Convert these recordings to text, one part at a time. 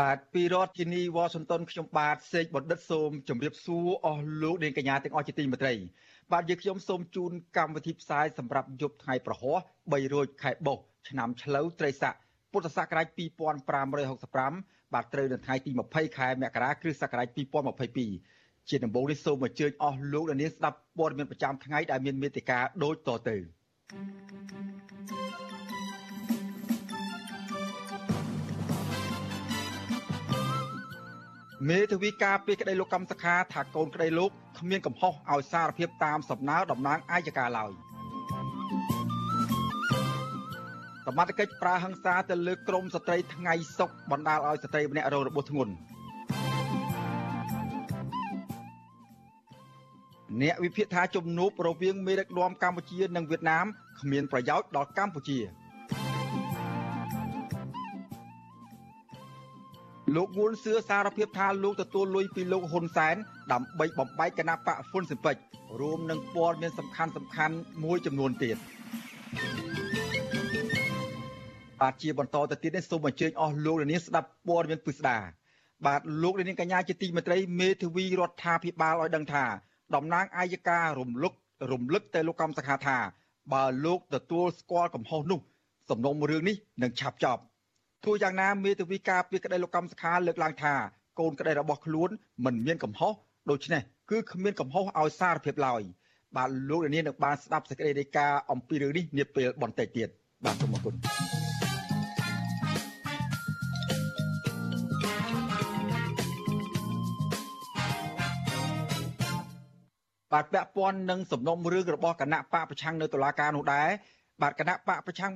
បាទពីរដ្ឋធានីវ៉ាស៊ីនតោនខ្ញុំបាទសេកបណ្ឌិតសូមជម្រាបសួរអស់លោកនាងកញ្ញាទាំងអស់ជាទីមេត្រីបាទយើងខ្ញុំសូមជូនកម្មវិធីផ្សាយសម្រាប់យប់ថ្ងៃប្រហោះ3រោចខែបុស្សឆ្នាំឆ្លូវត្រីស័កពុទ្ធសករាជ2565បាទត្រូវនៅថ្ងៃទី20ខែមករាគ្រិស្តសករាជ2022ជាដំបូងនេះសូមអញ្ជើញអស់លោកនាងស្ដាប់ព័ត៌មានប្រចាំថ្ងៃដែលមានមេតិការដូចតទៅ thank you មេធាវីការពីក្តីលោកកម្មសខាថាកូនក្តីលោកគ្មានកំហុសឲ្យសារភាពតាមសំណើតំណាងអាយកាឡើយសមត្ថកិច្ចប្រើហិង្សាទៅលើក្រមស្ត្រីថ្ងៃសុកបណ្ដាលឲ្យស្ត្រីម្នាក់រងរបួសធ្ងន់អ្នកវិភាគថាជំនួបរវាងមេដឹកនាំកម្ពុជានិងវៀតណាមគ្មានប្រយោជន៍ដល់កម្ពុជា។ លោកវុនសឿសារភាពថាលោកទទួលលុយពីលោកហ៊ុនសែនដើម្បីបំបែកគណៈបកហ៊ុនស៊ិនពេជ្ររួមនឹងព័ត៌មានសំខាន់សំខាន់មួយចំនួនទៀតបាទជាបន្តទៅទៀតនេះសូមអញ្ជើញអស់លោកលានស្ដាប់ព័ត៌មានពិស្ដាបាទលោកលានកញ្ញាជាទីមេត្រីមេធាវីរដ្ឋាភិបាលឲ្យដឹងថាតំណាងអាយការំលឹករំលឹកទៅលោកកំសខាថា បើលោកទទួលស្គាល់កំហុសនោះ សំណុំរឿងនេះនឹងឆាប់ចប់ ទោះយ៉ាងណាមេធាវីការពីក្តីលោកកម្មសខាលើកឡើងថាកូនក្តីរបស់ខ្លួនមិនមានកំហុសដូច្នេះគឺគ្មានកំហុសឲ្យសារភាពឡើយបាទលោកនាងនឹងបានស្ដាប់សេចក្តីរាយការណ៍អំពីរឿងនេះនាពេលបន្តិចទៀតបាទសូមអរគុណបាទពាក់ព័ន្ធនឹងសំណុំរឿងរបស់គណៈបកប្រឆាំងនៅតុលាការនោះដែរបាទគណៈបកប្រឆាំង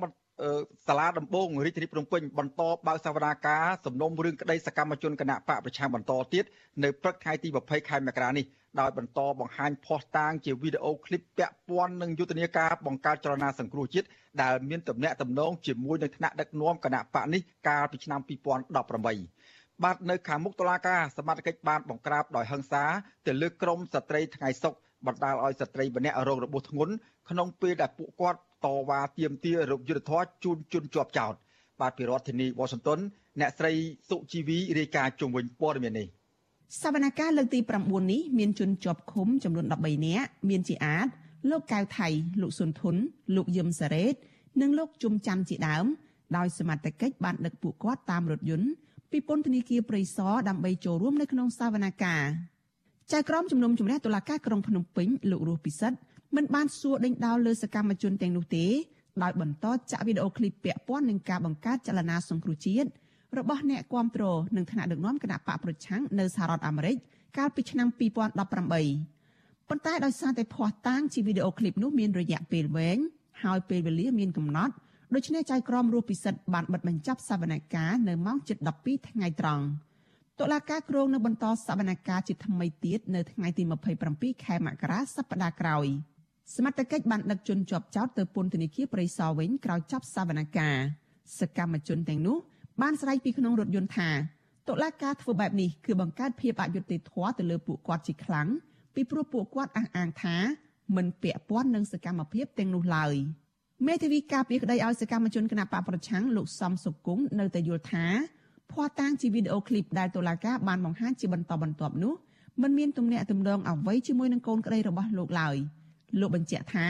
សាលាដំបងរាជធានីភ្នំពេញបន្តបើកសវនាការសំណុំរឿងក្តីសកម្មជនគណៈបកប្រឆាំងបន្តទៀតនៅព្រឹកថ្ងៃទី20ខែមករានេះដោយបន្តបង្ហាញភស្តុតាងជាវីដេអូឃ្លីបពាក់ព័ន្ធនឹងយុទ្ធនាការបង្កើតចលនាសង្គ្រោះជាតិដែលមានទំនាក់ទំនងជាមួយនឹងថ្នាក់ដឹកនាំគណៈបកនេះកាលពីឆ្នាំ2018បាទនៅខាងមុខតុលាការសមត្ថកិច្ចបានបង្ក្រាបដោយហិង្សាទៅលើក្រុមស្ត្រីថ្ងៃសុកបណ្ដាលឲ្យស្ត្រីម្នាក់រងរបួសធ្ងន់ក្នុងពេលដែលពួកគាត់ តវ៉ាទាមទាររោគយុទ្ធធរជូនជនជាប់ចោតបាទពីរដ្ឋធានីវ៉ាស៊ីនតោនអ្នកស្រីសុជីវីរាយការណ៍ជុំវិញព័ត៌មាននេះសវនកម្មលើកទី9នេះមានជនជាប់ឃុំចំនួន13នាក់មានជាអាចលោកកៅថៃលោកសុនធុនលោកយឹមសារ៉េតនិងលោកជុំច័ន្ទជាដើមដោយសមត្ថកិច្ចបានដឹកពួកគាត់តាមរថយន្តពីពន្ធនាគារព្រៃសរដើម្បីចូលរួមនៅក្នុងសវនកម្មចៅក្រមជំនុំជម្រះតុលាការក្រុងភ្នំពេញលោករស់ពិសិដ្ឋ មិនបានសួរដេញដោលលើសកម្មជនទាំងនោះទេដោយបន្តចាក់វីដេអូឃ្លីបពាក់ព័ន្ធនឹងការបង្កើតចលនាសង្គ្រោះជាតិរបស់អ្នកគាំទ្រនិងថ្នាក់ដឹកនាំគណៈបកប្រឆាំងនៅសហរដ្ឋអាមេរិកកាលពីឆ្នាំ2018ប៉ុន្តែដោយសារតែភ័ស្តុតាងជាវីដេអូឃ្លីបនោះមានរយៈពេលវែងហើយពេលវេលាមានកំណត់ដូច្នេះចៅក្រមរស់ពិសិដ្ឋបានបិទបញ្ចប់សវនកម្មនៅម៉ោង7:12ថ្ងៃត្រង់តុលាការគ្រងនៅបន្តសវនកម្មជាថ្មីទៀតនៅថ្ងៃទី27ខែមករាសប្តាហ៍ក្រោយ។ សមត្ថកិច្ចបានដឹកជនជាប់ចោតទៅពន្ធនាគារព្រៃសរវិញក្រោយចាប់សវនកម្មសកម្មជនទាំងនោះបានស្រែកពីក្នុងរថយន្តថាតុលាការធ្វើបែបនេះគឺបង្កើតភាពអយុត្តិធម៌ទៅលើពួកគាត់ជាខ្លាំងពីព្រោះពួកគាត់អះអាងថាមិនពាក់ព័ន្ធនឹងសកម្មភាពទាំងនោះឡើយមេធាវីការពីក្តីឲ្យសកម្មជនគណបកប្រឆាំងលោកសំសុគង្គនៅតែយល់ថាភ័ស្តុតាងជាវីដេអូឃ្លីបដែលតុលាការបានបង្ហាញជាបន្តបន្ទាប់នោះមិនមានទំនាក់ទំនងអ្វីជាមួយនឹងកូនក្តីរបស់លោកឡើយ។ លោកបញ្ជាក់ថា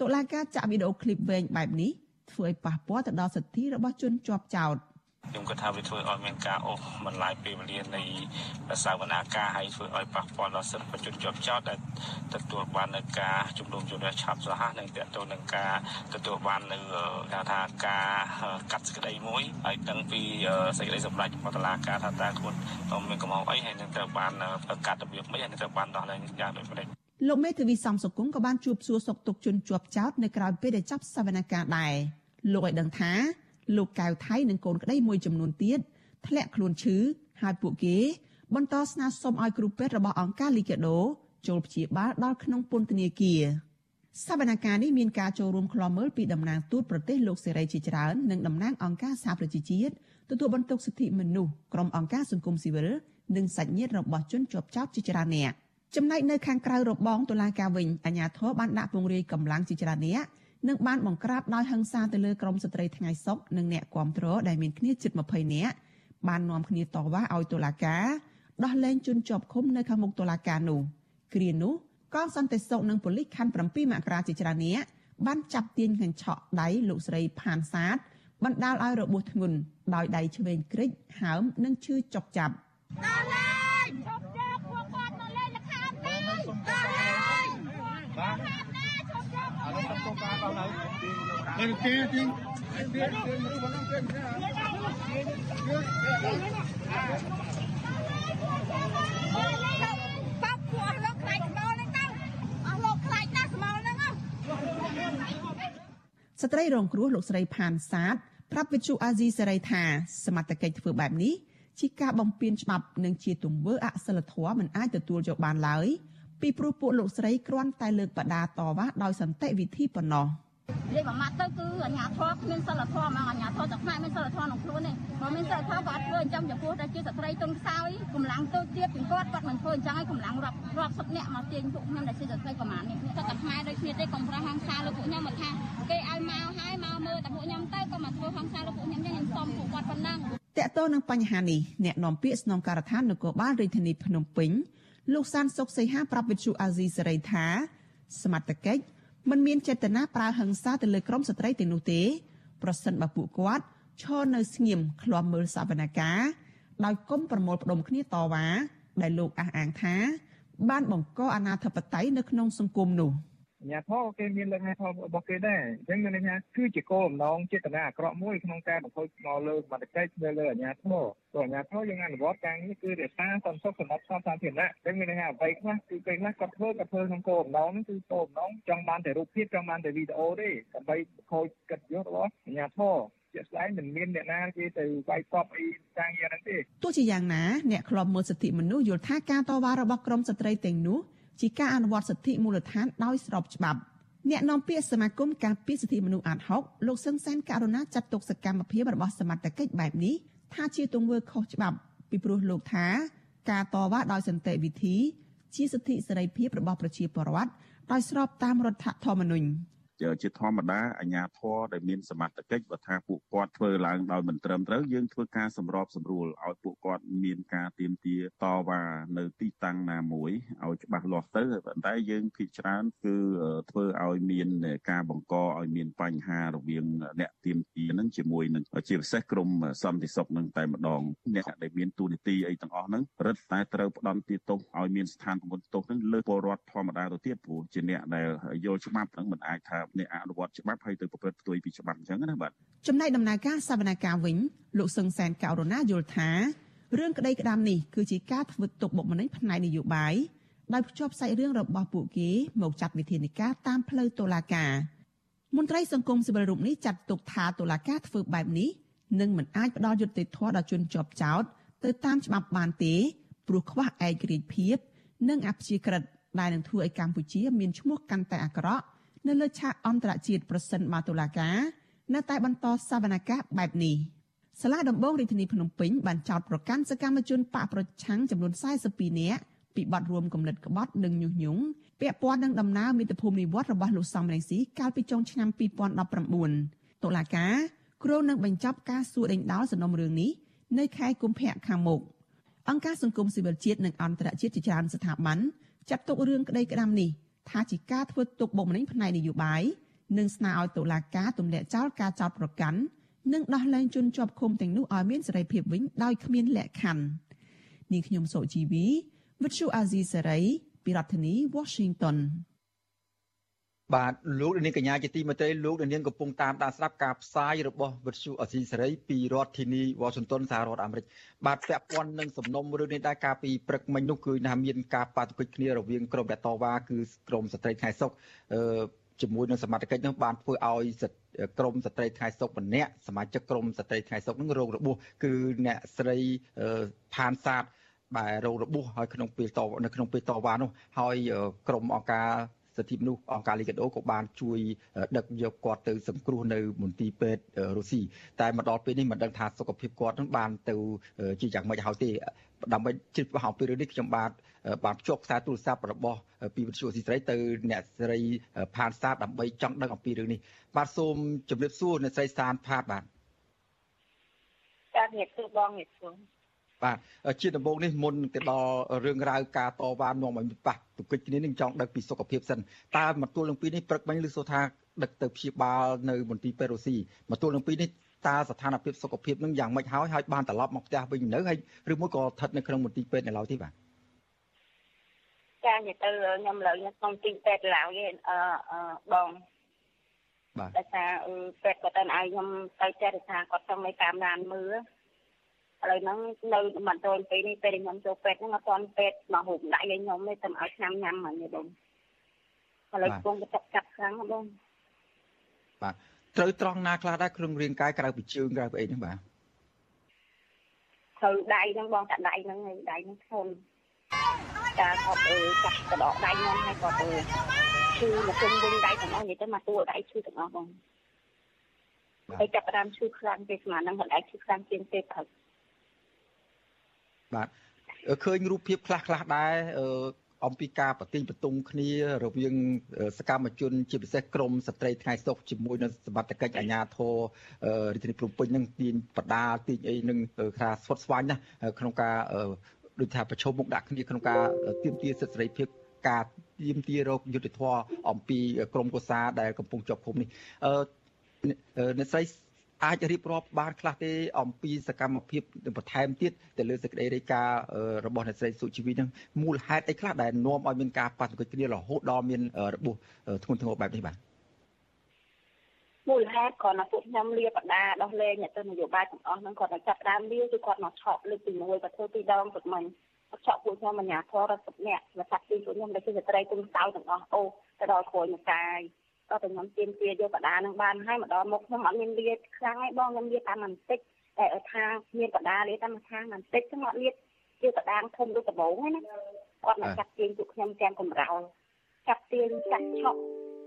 តុលាការចាក់វីដេអូឃ្លីបវែងបែបនេះធ្វើឲ្យប៉ះពាល់ទៅដល់សិទ្ធិរបស់ជនជាប់ចោតខ្ញុំគិតថាវាធ្វើឲ្យមានការអូសបន្លាយពេលវេលានៃសាវនាការហើយធ្វើឲ្យប៉ះពាល់ដល់សិទ្ធិប្រជាជនជាប់ចោតដែលទទួលបាននៅការជំនុំជម្រះឆាប់រហ័សនិងតទៅនឹងការទទួលបាននៅគេថាការកាត់សេចក្តីមួយហើយដឹងពីសេចក្តីសម្រេចរបស់តុលាការថាតើខ្លួនមានកំហុសអីហើយនឹងត្រូវបានកាត់របៀបមិនហើយនឹងត្រូវបានដោះលែងយ៉ាងដូចម្តេច លោកមេធាវីសំសុគង្គក៏បានជួបសួរសុខទុក្ខជនជាប់ចោតនៅក្រៅពេលដែលចាប់សវនកម្មដែរលោកឲ្យដឹងថាលោកកៅថៃនិងកូនក្តីមួយចំនួនទៀតធ្លាក់ខ្លួនឈឺហើយពួកគេ បន្តស្នើសុំឲ្យគ្រូពេទ្យរបស់អង្គការលីកាដូចូលព្យាបាលដល់ក្នុងពន្ធនាគារសវនកម្មនេះមានការចូលរួមខ្លំមើលពីតំណាងទូតប្រទេសលោកសេរីជាច្រើននិងតំណាងអង្គការសហប្រជាជាតិទទួលបន្ទុកសិទ្ធិមនុស្សក្រុមអង្គការសង្គមស៊ីវិលនិងសាច់ញាតិរបស់ជនជាប់ចោតជាច្រើនអ្នក ចំណែកនៅខាងក្រៅរបងតុលាការវិញអាជ្ញាធរបានដាក់ពង្រាយកម្លាំងជាច្រើនអ្នកនិងបានបង្ក្រាបដោយហិង្សាទៅលើក្រុមស្ត្រីថ្ងៃសុកនិងអ្នកគាំទ្រដែលមានគ្នាជិត20នាក់បាននាំគ្នាតវ៉ាឲ្យតុលាការដោះលែងជនជាប់ឃុំនៅខាងមុខតុលាការនោះគ្រានោះកងសន្តិសុខនិងប៉ូលីសខណ្ឌ7មករាជាច្រើននាក់បានចាប់ទាញកញ្ឆក់ដៃលោកស្រីផានសាទបណ្ដាលឲ្យរបួសធ្ងន់ដោយដៃឆ្វេងគ្រិចហើមនិងឈឺចុកចាប់ដល់ហើយឈប់ចាប់ពួកគាត់មកលេងលខាមទៅដល់ហើយបាទឈប់ចាប់ឥឡូវ ទៅការដល់ហើយបានគេទីទីទីមនុស្សហ្នឹងគេស្ត្រីរងគ្រោះលោកស្រីផានសាទប្រាប់វិទ្យុអាស៊ីសេរីថាសមត្ថកិច្ចធ្វើបែបនេះជាការបំពានច្បាប់និងជាទង្វើអសិលធម៌មិនអាចទទួលយកបានឡើយ ពីព្រោះពួកលោកស្រីគ្រាន់តែលើកបដាតវ៉ាដោយសន្តិវិធីប៉ុណ្ណោះ។និយាយមួយម៉ាត់ទៅគឺអាញាធរគ្មានសិលធម៌ហ្មងអាញាធរតែផ្នែកមានសិលធម៌ក្នុងខ្លួនទេបើមានសិលធម៌ក៏អត់ធ្វើអញ្ចឹងចំពោះតែជាស្ត្រីទុនខ្សោយកម្លាំងទៅទៀតពីគាត់គាត់មិនធ្វើអញ្ចឹងឲ្យកម្លាំងរាប់រាប់សិបនាក់មកទាញពួកខ្ញុំដែលជាស្ត្រីប្រហែលនេះគាត់តែផ្នែកដូចគ្នាទេកុំប្រោះហង្សាលើពួកខ្ញុំមកថាគេឲ្យមកហើយមកមើលតែពួកខ្ញុំទៅក៏មកធ្វើហង្សាលើពួកខ្ញុំអញ្ចឹងខ្ញុំសុំពួកគាត់ប៉ុណ្ណឹងតកតនឹងបញ្ហានេះអ្នកនាំពាក្យស្នងការដ្ឋាននគរបាលរាជធានីភ្នំពេញ លោកសានសុកសីហាប្រាប់វិទ្យុអាស៊ីសេរីថា សមត្ថកិច្ចមិនមានចេតនាប្រើហិង្សាទៅលើក្រុមស្ត្រីទាំងនោះទេ ប្រសិនបើពួកគាត់ឈរនៅស្ងៀមឃ្លាំមើលសវនកម្មដោយគុំប្រមូលផ្ដុំគ្នាតវ៉ាដែលលោកអះអាងថា បានបង្កអនាធិបតេយ្យនៅក្នុងសង្គមនោះ។ អាញាធរគេមានលក្ខណៈធម៌របស់គេដែរអញ្ចឹងមានន័យថាគឺជាគោលបំណងចេតនាអាក្រក់មួយក្នុងការបង្ខូចមកលើសមត្ថកិច្ចនៅលើអាញាធរព្រោះអាញាធរយើងអនុវត្តការងារគឺរក្សាសន្តិសុខសម្រាប់សាធារណៈអញ្ចឹងមានន័យថាអ្វីខ្លះគឺពេលខ្លះគាត់ធ្វើគាត់ធ្វើក្នុងគោលបំណងហ្នឹងគឺគោលបំណងចង់បានតែរូបភាពចង់បានតែវីដេអូទេដើម្បីបង្ខូចកិត្តិយសរបស់អាញាធរជាក់ស្ដែងមិនមានអ្នកណាគេទៅវាយកប់អីការងារហ្នឹងទេទោះជាយ៉ាងណាអ្នកខ្លំមើលសិទ្ធិមនុស្សយល់ថាការតវ៉ារបស់ក្រមស្ត្រីទាំងនោះ ជាការអនុវត្តសិទ្ធិមូលដ្ឋានដោយស្របច្បាប់អ្នកនាំពាក្យសមាគមការពារសិទ្ធិមនុស្សអាត6លោកសឹងសានករណាចាត់ទុកសកម្មភាពរបស់សមត្ថកិច្ចបែបនេះថាជាទង្វើខុសច្បាប់ពីព្រោះលោកថាការតវ៉ាដោយសន្តិវិធី ជាសិទ្ធិសេរីភាពរបស់ប្រជាពលរដ្ឋដោយស្របតាមរដ្ឋធម្មនុញ្ញ ជាធម្មតាអាជ្ញាធរដែលមានសមត្ថកិច្ចបើថាពួកគាត់ធ្វើឡើងដោយមិនត្រឹមត្រូវយើងធ្វើការសម្របសម្រួលឲ្យពួកគាត់មានការទៀមទាតវ៉ានៅទីតាំងណាមួយឲ្យច្បាស់លាស់ទៅប៉ុន្តែយើងភាគច្រើនគឺធ្វើឲ្យមានការបង្កឲ្យមានបញ្ហារវាងអ្នកទៀមទានឹងជាមួយនឹងជាពិសេសក្រមសន្តិសុខនឹងតែម្ដងអ្នកដែលមានទូនីតិអីទាំងអស់ហ្នឹងរឹតតែត្រូវផ្ដន់ទោសឲ្យមានស្ថានពន្ធទោសហ្នឹងលើពលរដ្ឋធម្មតាទៅទៀតព្រោះជាអ្នកដែលយល់ច្បាប់ហ្នឹងមិនអាចថាអ្នកអនុវត្តច្បាប់ហើយទៅប្រព្រឹត្តផ្ទុយពីច្បាប់អញ្ចឹងណាបាទចំណែកដំណើរការសវនកម្មវិញលោកសឹងសែនកៅរណាយល់ថារឿងក្តីក្តាមនេះគឺជាការធ្វើទុកបុកម្នេញផ្នែកនយោបាយដោយភ្ជាប់សាច់រឿងរបស់ពួកគេមកចាត់វិធានការតាមផ្លូវតុលាការមន្ត្រីសង្គមស៊ីវិលរូបនេះចាត់ទុកថាតុលាការធ្វើបែបនេះនឹងមិនអាចផ្ដល់យុត្តិធម៌ដល់ជនជាប់ចោតទៅតាមច្បាប់បានទេព្រោះខ្វះឯករាជ្យភាព និងអព្យាក្រឹតដែលនឹងធ្វើឲ្យកម្ពុជាមានឈ្មោះកាន់តែអាក្រក់ នៅលើឆាកអន្តរជាតិប្រសិនបើតុលាការនៅតែបន្តសវនកម្មបែបនេះសាលាដំបងរាជធានីភ្នំពេញបានចោទប្រកាន់សកម្មជនបកប្រឆាំងចំនួន42នាក់ពីបទរួមគំនិតក្បត់និងញុះញង់ពាក់ព័ន្ធនឹងដំណើរមាតុភូមិនិវត្តរបស់លោកសំរងស៊ីកាលពីចុងឆ្នាំ2019តុលាការគ្រោងនឹងបញ្ចប់ការសួរដេញដោលសំណុំរឿងនេះនៅខែកុម្ភៈខាងមុខអង្គការសង្គមស៊ីវិលជាតិនិងអន្តរជាតិជាច្រើនស្ថាប័នចាត់ទុករឿងក្តីក្តាំនេះ ថាជាការធ្វើទុកបុកម្នេញផ្នែកនយោបាយនិងស្នើឲ្យតុលាការទម្លាក់ចោលការចោទប្រកាន់និងដោះលែងជនជាប់ឃុំទាំងនោះឲ្យមានសេរីភាពវិញដោយគ្មានលក្ខខណ្ឌនាងខ្ញុំសូជីវីវិទ្យុអាស៊ីសេរីពីរដ្ឋធានី Washington បាទលោកនាងកញ្ញាជាទីមេត្រីលោកនាងកំពុងតាមដានស្ដាប់ការផ្សាយរបស់វិទ្យុអសីសេរីពីរដ្ឋធានី Washington សហរដ្ឋអាមេរិកបាទពាក់ព័ន្ធនឹងសំណុំរឿងនេះដែរកាលពីព្រឹកមិញនោះគឺថាមានការប៉ះទង្គិចគ្នារវាងក្រុមអ្នកតវ៉ាគឺក្រុមស្ត្រីខែសុកអឺជាមួយនឹងសមាជិកនោះបានធ្វើឲ្យក្រមស្ត្រីថ្ងៃសុកម្នាក់សមាជិកក្រមស្ត្រីថ្ងៃសុកនឹងរងរបួសគឺអ្នកស្រីផានសាទបែររងរបួសហើយក្នុងពេលតនៅក្នុងពេលតវ៉ានោះហើយក្រុមអង្គការ សិទ្ធិមនុស្សអង្គការលីកាដូក៏បានជួយដឹកយកគាត់ទៅសង្គ្រោះនៅមន្ទីរពេទ្យរុស្ស៊ីតែមកដល់ពេលនេះមិនដឹងថាសុខភាពគាត់នឹងបានទៅជាយ៉ាងម៉េចហើយទេដើម្បីជិះបោះអំពីរឿងនេះខ្ញុំបាទបានភ្ជាប់ខ្សែទូរស័ព្ទរបស់ពីវិទ្យុស៊ីស្រីទៅអ្នកស្រីផានសាទដើម្បីចង់ដឹងអំពីរឿងនេះបាទសូមជម្រាបសួរអ្នកស្រីសានផាតបាទចាជំរាបសួរបងជំរាបសួរ បាទជាដំបូងនេះមុនទៅដល់រឿងរ៉ាវការតវ៉ានាំឲ្យប៉ះទង្គិចគ្នានឹងចង់ដឹកពីសុខភាពសិនតើមកទល់នឹងពីនេះព្រឹកមិញឬសូថាដឹកទៅព្យាបាលនៅមន្ទីរពេទ្យរុស្ស៊ីមកទល់នឹងពីនេះតើស្ថានភាពសុខភាពនឹងយ៉ាងម៉េចហើយហើយបានត្រឡប់មកផ្ទះវិញនៅហើយឬមួយក៏ស្ថិតនៅក្នុងមន្ទីរពេទ្យនៅឡើយទេបាទចានិយាយទៅខ្ញុំលើខ្ញុំក្នុងទីពេទ្យឡើយអឺបងបាទតែថាពេទ្យគាត់ទៅឲ្យខ្ញុំទៅចេះថាគាត់ចង់ឲ្យតាមដានមើល ឥឡូវហ្នឹងនៅមិនទាន់ពេលនេះពេលខ្ញុំចូលពេទ្យហ្នឹងអត់ទាន់ពេទ្យមកហូបដៃឲ្យខ្ញុំទេតែឲ្យឆ្នាំញ៉ាំហ្នឹងបងឥឡូវកំពុងតែចាប់ចាប់ខ្លាំងបងបាទត្រូវត្រង់ណាខ្លះដែរក្នុងរាងកាយក្រៅពីជើងក្រៅពីអីហ្នឹងបាទត្រូវដៃហ្នឹងបងតែដៃហ្នឹងឯងដៃហ្នឹងធន់ចាគាត់អឺកាត់កដកដៃខ្ញុំឲ្យគាត់អឺឈឺមកគុំវិញដៃទាំងអស់និយាយទៅមកតួដៃឈឺទាំងអស់បងហើយចាប់ផ្ដើមឈឺខ្លាំងពេលស្មានហ្នឹងគាត់ឯងឈឺខ្លាំងជាងពេលព្រឹក បាទឃើញរូបភាពខ្លះខ្លះដែរអំពីការប្រទីងបន្ទងគ្នារវាងសកម្មជន ជាពិសេសក្រមស្ត្រីថ្ងៃសុខជាមួយនឹងសមត្ថកិច្ចអាជ្ញាធររាជធានីភ្នំពេញនឹងទាញបដាទាញអីនឹងថាស្វត់ស្វាញណាក្នុងការដូចថាប្រជុំមុខដាក់គ្នាក្នុងការទាមទារសិទ្ធិសេរីភាពការទាមទាររកយុត្តិធម៌អំពីក្រមកុសាដែលកំពុងជាប់ឃុំនេះអឺអ្នកស្រី អាចរៀបរាប់បានខ្លះទេអំពីសកម្មភាពបន្ថែមទៀតទៅលើសេចក្តីរាយការណ៍របស់អ្នកស្រីសុជីវីនឹងមូលហេតុអីខ្លះដែលនាំឲ្យមានការប៉ះទង្គិចគ្នារហូតដល់មានរបួសធ្ងន់ធ្ងរបែបនេះបាទមូលហេតុគ្រាន់តែពួកខ្ញុំលាបដាដោះលែងអ្នកទៅនយោបាយទាំងអស់ហ្នឹងគាត់តែចាប់ដើមលាគឺគាត់មកឆក់លើកទី1ក៏ធ្វើពីរដងទឹកមិញគាត់ឆក់ពួកខ្ញុំអាញាធររដ្ឋអ្នកមកចាប់ពីពួកខ្ញុំដែលជាស្ត្រីគុំសៅទាំងអស់អូទៅដល់គ្រួយមកកាយ ក៏តែខ្ញុំទៀមទាយកបដានឹងបានហើយម្ដងមកខ្ញុំអត់មានលាខ្លាំងឯងបងខ្ញុំលាតាមបន្តិចតែឲ្យថាមានបដាលាតាមខាងបន្តិចខ្ញុំអត់លាជាបដាធំដូចដំបងហ្នឹងណាគាត់មកចាត់ទាញពួកខ្ញុំទាំងកំរោលចាត់ទាញចាត់ឆក់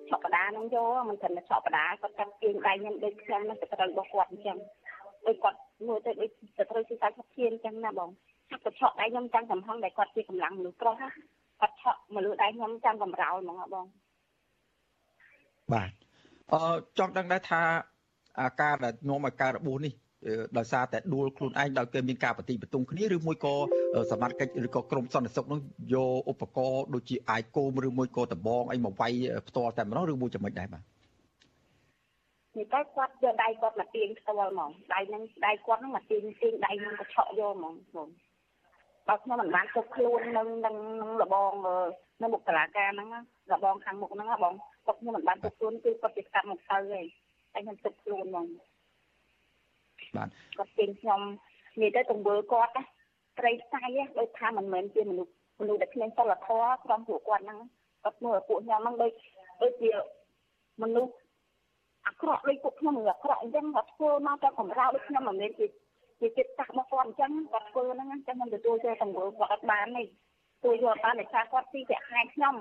ឆក់បដានឹងយកមិនត្រឹមតែឆក់បដាគាត់ចាត់ទាញដៃខ្ញុំដូចខ្ញុំនឹងទៅត្រូវរបស់គាត់អញ្ចឹងដូចគាត់មើលទៅដូចទៅត្រូវជាសាច់ឈាមអញ្ចឹងណាបងចាប់ទៅឆក់ដៃខ្ញុំចាំកំហឹងដែលគាត់ជាកម្លាំងមនុស្សប្រុសគាត់ឆក់មកលើដៃខ្ញុំចាំកំរោលហ្មងបង បាទអឺចង់ដឹងដែរថាការដែលនាំឲ្យការរបួសនេះដោយសារតែដួលខ្លួនឯងដោយគេមានការប្រតិបត្តិគ្នាឬមួយក៏សមត្ថកិច្ចឬក៏ក្រមសន្តិសុខនោះយកឧបករណ៍ដូចជាអាយគោមឬមួយក៏ដបងអីមកវាយផ្ទាល់តែម្ដងឬមួយចំណុចដែរបាទនេះតែគាត់យកដៃគាត់មកទាញផ្ទាល់ហ្មងដៃហ្នឹងដៃគាត់ហ្នឹងមកទាញទាញដៃហ្នឹងក៏ឆក់យកហ្មងហ្មងបើខ្ញុំមិនបានជប់ខ្លួននឹងនឹងលបងនៅមុខតឡាការហ្នឹងលបងខាងមុខហ្នឹងបង គាត់ខ្ញុំមិនបានជប់ខ្លួនគឺគាត់ទៅកាត់មកទៅហើយតែខ្ញុំជប់ខ្លួនហ្មងបាទគាត់ពេញខ្ញុំនិយាយទៅទង្វើគាត់ណាត្រីខ្សៃដូចថាមិនមែនជាមនុស្សមនុស្សដែលគ្មានសិលធម៌ក្រុមពួកគាត់ហ្នឹងគាត់មើលពួកខ្ញុំហ្នឹងដូចដូចជាមនុស្សអាក្រក់ដូចពួកខ្ញុំអាក្រក់អញ្ចឹងគាត់ធ្វើមកតែកំរោដូចខ្ញុំមិនមែនជាជាចិត្តសាស្ត្ររបស់គាត់អញ្ចឹងគាត់ធ្វើហ្នឹងអញ្ចឹងខ្ញុំទទួលយកទង្វើគាត់អត់បានទេទទួលយកបានតែថាគាត់ទីប្រាក់ខែខ្ញុំ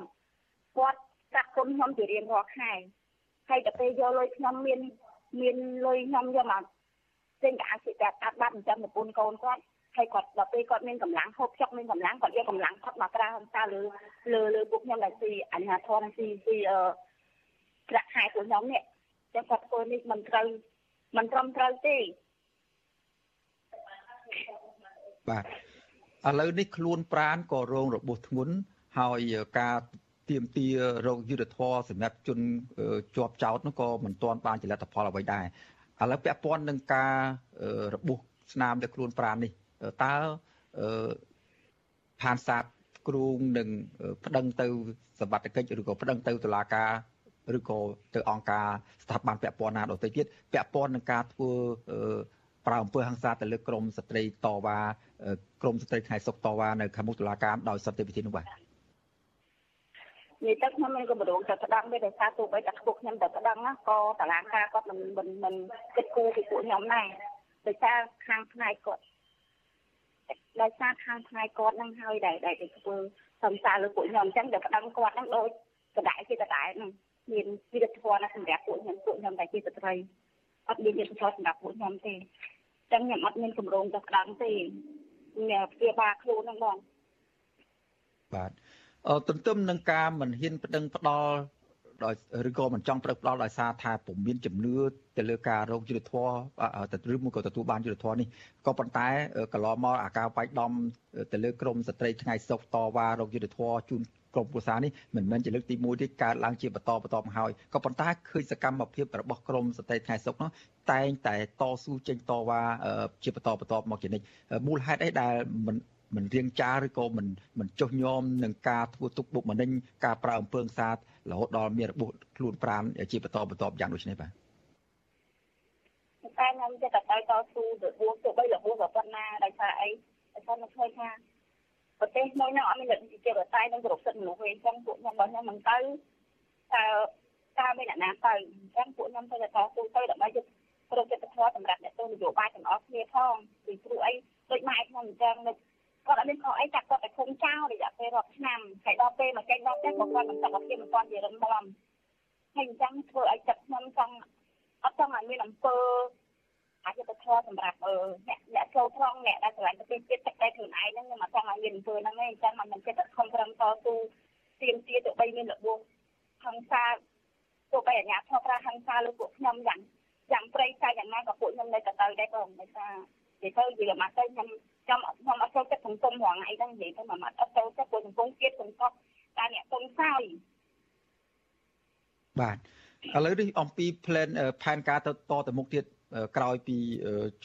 គាត់ កាក់គុណខ្ញុំជារៀងរាល់ខែហើយតែពេលយកលុយខ្ញុំមានមានលុយខ្ញុំយកមកចេញកាអាជីពអាត់បាត់ចិញ្ចឹមប្រពន្ធកូនគាត់ហើយគាត់ដល់ពេលគាត់មានកម្លាំងហូបចុកមានកម្លាំងគាត់យកកម្លាំងគាត់មកប្រើហង្សាលើលើលើពួកខ្ញុំដែលស៊ីអញ្ញាធមស៊ីស៊ីអឺប្រាក់ខែពួកខ្ញុំនេះចឹងគាត់ធ្វើនេះមិនត្រូវមិនត្រឹមត្រូវទេបាទឥឡូវនេះខ្លួនប្រានក៏រងរបួសធ្ងន់ហើយការ ទៀមទារោគយុទ្ធធរសម្រាប់ជនជាប់ចោតនោះក៏មិនទាន់បានចលនាផលអ្វីដែរឥឡូវពាក់ព័ន្ធនឹងការរបួសស្នាមទៅខ្លួនប្រាននេះតើផានសាទគ្រូងនឹងប្តឹងទៅសមត្ថកិច្ចឬក៏ប្តឹងទៅតុលាការឬក៏ទៅអង្គការស្ថាប័នពាក់ព័ន្ធណាដទៃទៀតពាក់ព័ន្ធនឹងការធ្វើប្រើអំពើហិង្សាទៅលើក្រមស្ត្រីតវ៉ាក្រមស្ត្រីថ្ងៃសុខតវ៉ានៅខាងមុខតុលាការដោយសន្តិវិធីនោះបាទ និយាយទៅខ្ញុំមានកម្រងទៅប្តឹងវាដោយសារទោះបីតែពួកខ្ញុំទៅប្តឹងក៏តឡាការគាត់មិនមិនមិនគិតគូរពីពួកខ្ញុំដែរដោយសារខាងផ្នែកគាត់ដោយសារខាងថ្ងៃគាត់នឹងហើយដែលដែលគេធ្វើសំសារលើពួកខ្ញុំអញ្ចឹងដល់ប្តឹងគាត់នឹងដូចកដៅជាកដៅនឹងមានវិទ្យាធម៌ណាសម្រាប់ពួកខ្ញុំពួកខ្ញុំតែជាស្ត្រីអត់មានវិទ្យាធម៌សម្រាប់ពួកខ្ញុំទេអញ្ចឹងខ្ញុំអត់មានកម្រងទៅប្តឹងទេមានព្យាបាលខ្លួនហ្នឹងបងបាទអឺ ទន្ទឹមនឹងការមិនហ៊ានប្តឹងផ្ដាល់ដោយឬក៏មិនចង់ប្រឹកផ្ដាល់ដោយសារថាពុំមានជំនឿទៅលើការរោគយុទ្ធធរឬមួយក៏ទទួលបានយុទ្ធធរនេះក៏ប៉ុន្តែកន្លងមកអាការវាយដំទៅលើក្រមស្ត្រីថ្ងៃសុកតវ៉ារោគយុទ្ធធរជូនក្រុមប្រសានេះមិនមែនជាលើកទី1ទេកើតឡើងជាបន្តបន្តមកហើយក៏ប៉ុន្តែឃើញសកម្មភាពរបស់ក្រមស្ត្រីថ្ងៃសុកនោះតែងតែតស៊ូចេញតវ៉ាជាបន្តបន្តមកជានិច្ចមូលហេតុអីដែលមិន មិនរៀងចាឬក៏មិនមិនចុះញោមនឹងការធ្វើទុកបុកម្នេញការប្រើអំពើហិង្សារហូតដល់មានរបួសខ្លួនប្រាណជាបន្តបន្តយ៉ាងដូចនេះបាទតែខ្ញុំចិត្តតែតស៊ូរបួសទៅបីរបួសប៉ុណ្ណាដោយសារអីដោយសារខ្ញុំឃើញថាប្រទេសមួយហ្នឹងអត់មានលទ្ធិប្រជាធិបតេយ្យនិងគោរពសិទ្ធិមនុស្សទេអញ្ចឹងពួកខ្ញុំរបស់ខ្ញុំមិនទៅតើតើមានអ្នកណាទៅអញ្ចឹងពួកខ្ញុំទៅតែតស៊ូទៅដើម្បីយកប្រតិបត្តិធម៌សម្រាប់អ្នកទស្សនយោបាយទាំងអស់គ្នាផងពីព្រោះអីដូចម៉ែខ្ញុំអញ្ចឹង គាត់អត់មានខុសអីចាក់គាត់តែឃុំចោលរយៈពេលរាប់ឆ្នាំហើយដល់ពេលមកចេញដល់ផ្ទះក៏គាត់មិនសុខភាពមិនទាន់ជារឹងមាំហើយអញ្ចឹងធ្វើឲ្យចិត្តខ្ញុំចង់អត់ចង់ឲ្យមានអំពើអាចទៅធေါ်សម្រាប់អឺអ្នកអ្នកចូលត្រង់អ្នកដែលឆ្លងប្រទេសជាតិទឹកតែខ្លួនឯងហ្នឹងខ្ញុំអត់ចង់ឲ្យមានអំពើហ្នឹងទេអញ្ចឹងមិនមិនចិត្តខំប្រឹងតស៊ូទៀមទាទៅបីមានរបួសហង្សាទោះបីអាញាធរប្រាហង្សាលើពួកខ្ញុំយ៉ាងយ៉ាងព្រៃផ្សាយយ៉ាងណាក៏ពួកខ្ញុំនៅតែទៅដែរបងដោយសារនិយាយទៅនិយាយមកទៅខ្ញុំ ខ្ញុំខ្ញុំអត់ចូលចិត្តសង្គមរងអីហ្នឹងនិយាយទៅមកអត់ចូលចិត្តពួកសង្គមជាតិសង្គមតែអ្នកទុំសោយបាទឥឡូវនេះអំពី plan ផែនការទៅតទៅមុខទៀតក្រោយពី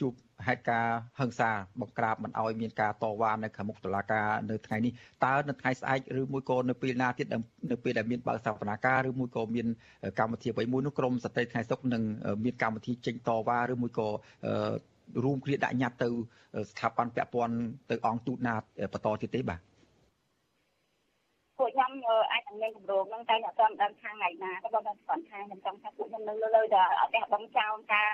ជួបហេតុការហឹង្សាបង្ក្រាបមិនអោយមានការតវ៉ានៅខាងមុខតុលាការនៅថ្ងៃនេះតើនៅថ្ងៃស្អែកឬមួយក៏នៅពេលណាទៀតនៅពេលដែលមានបើកសវនាការឬមួយក៏មានកម្មវិធីអ្វីមួយនោះក្រមសតិថ្ងៃសុកនឹងមានកម្មវិធីចេញតវ៉ាឬមួយក៏ រួមគ្នាដាក់ញត្តិទៅស្ថាប័នពាក់ព័ន្ធទៅអង្គទូតណាបន្តទៀតទេបាទពួកខ្ញុំអាចនឹងមានគម្រោងហ្នឹងតែអ្នកតាមដើមខាងថ្ងៃណាក៏បងគាត់ស្គាល់ថាខ្ញុំចង់ថាពួកខ្ញុំនៅលើតែអត់ទេបងចោលការ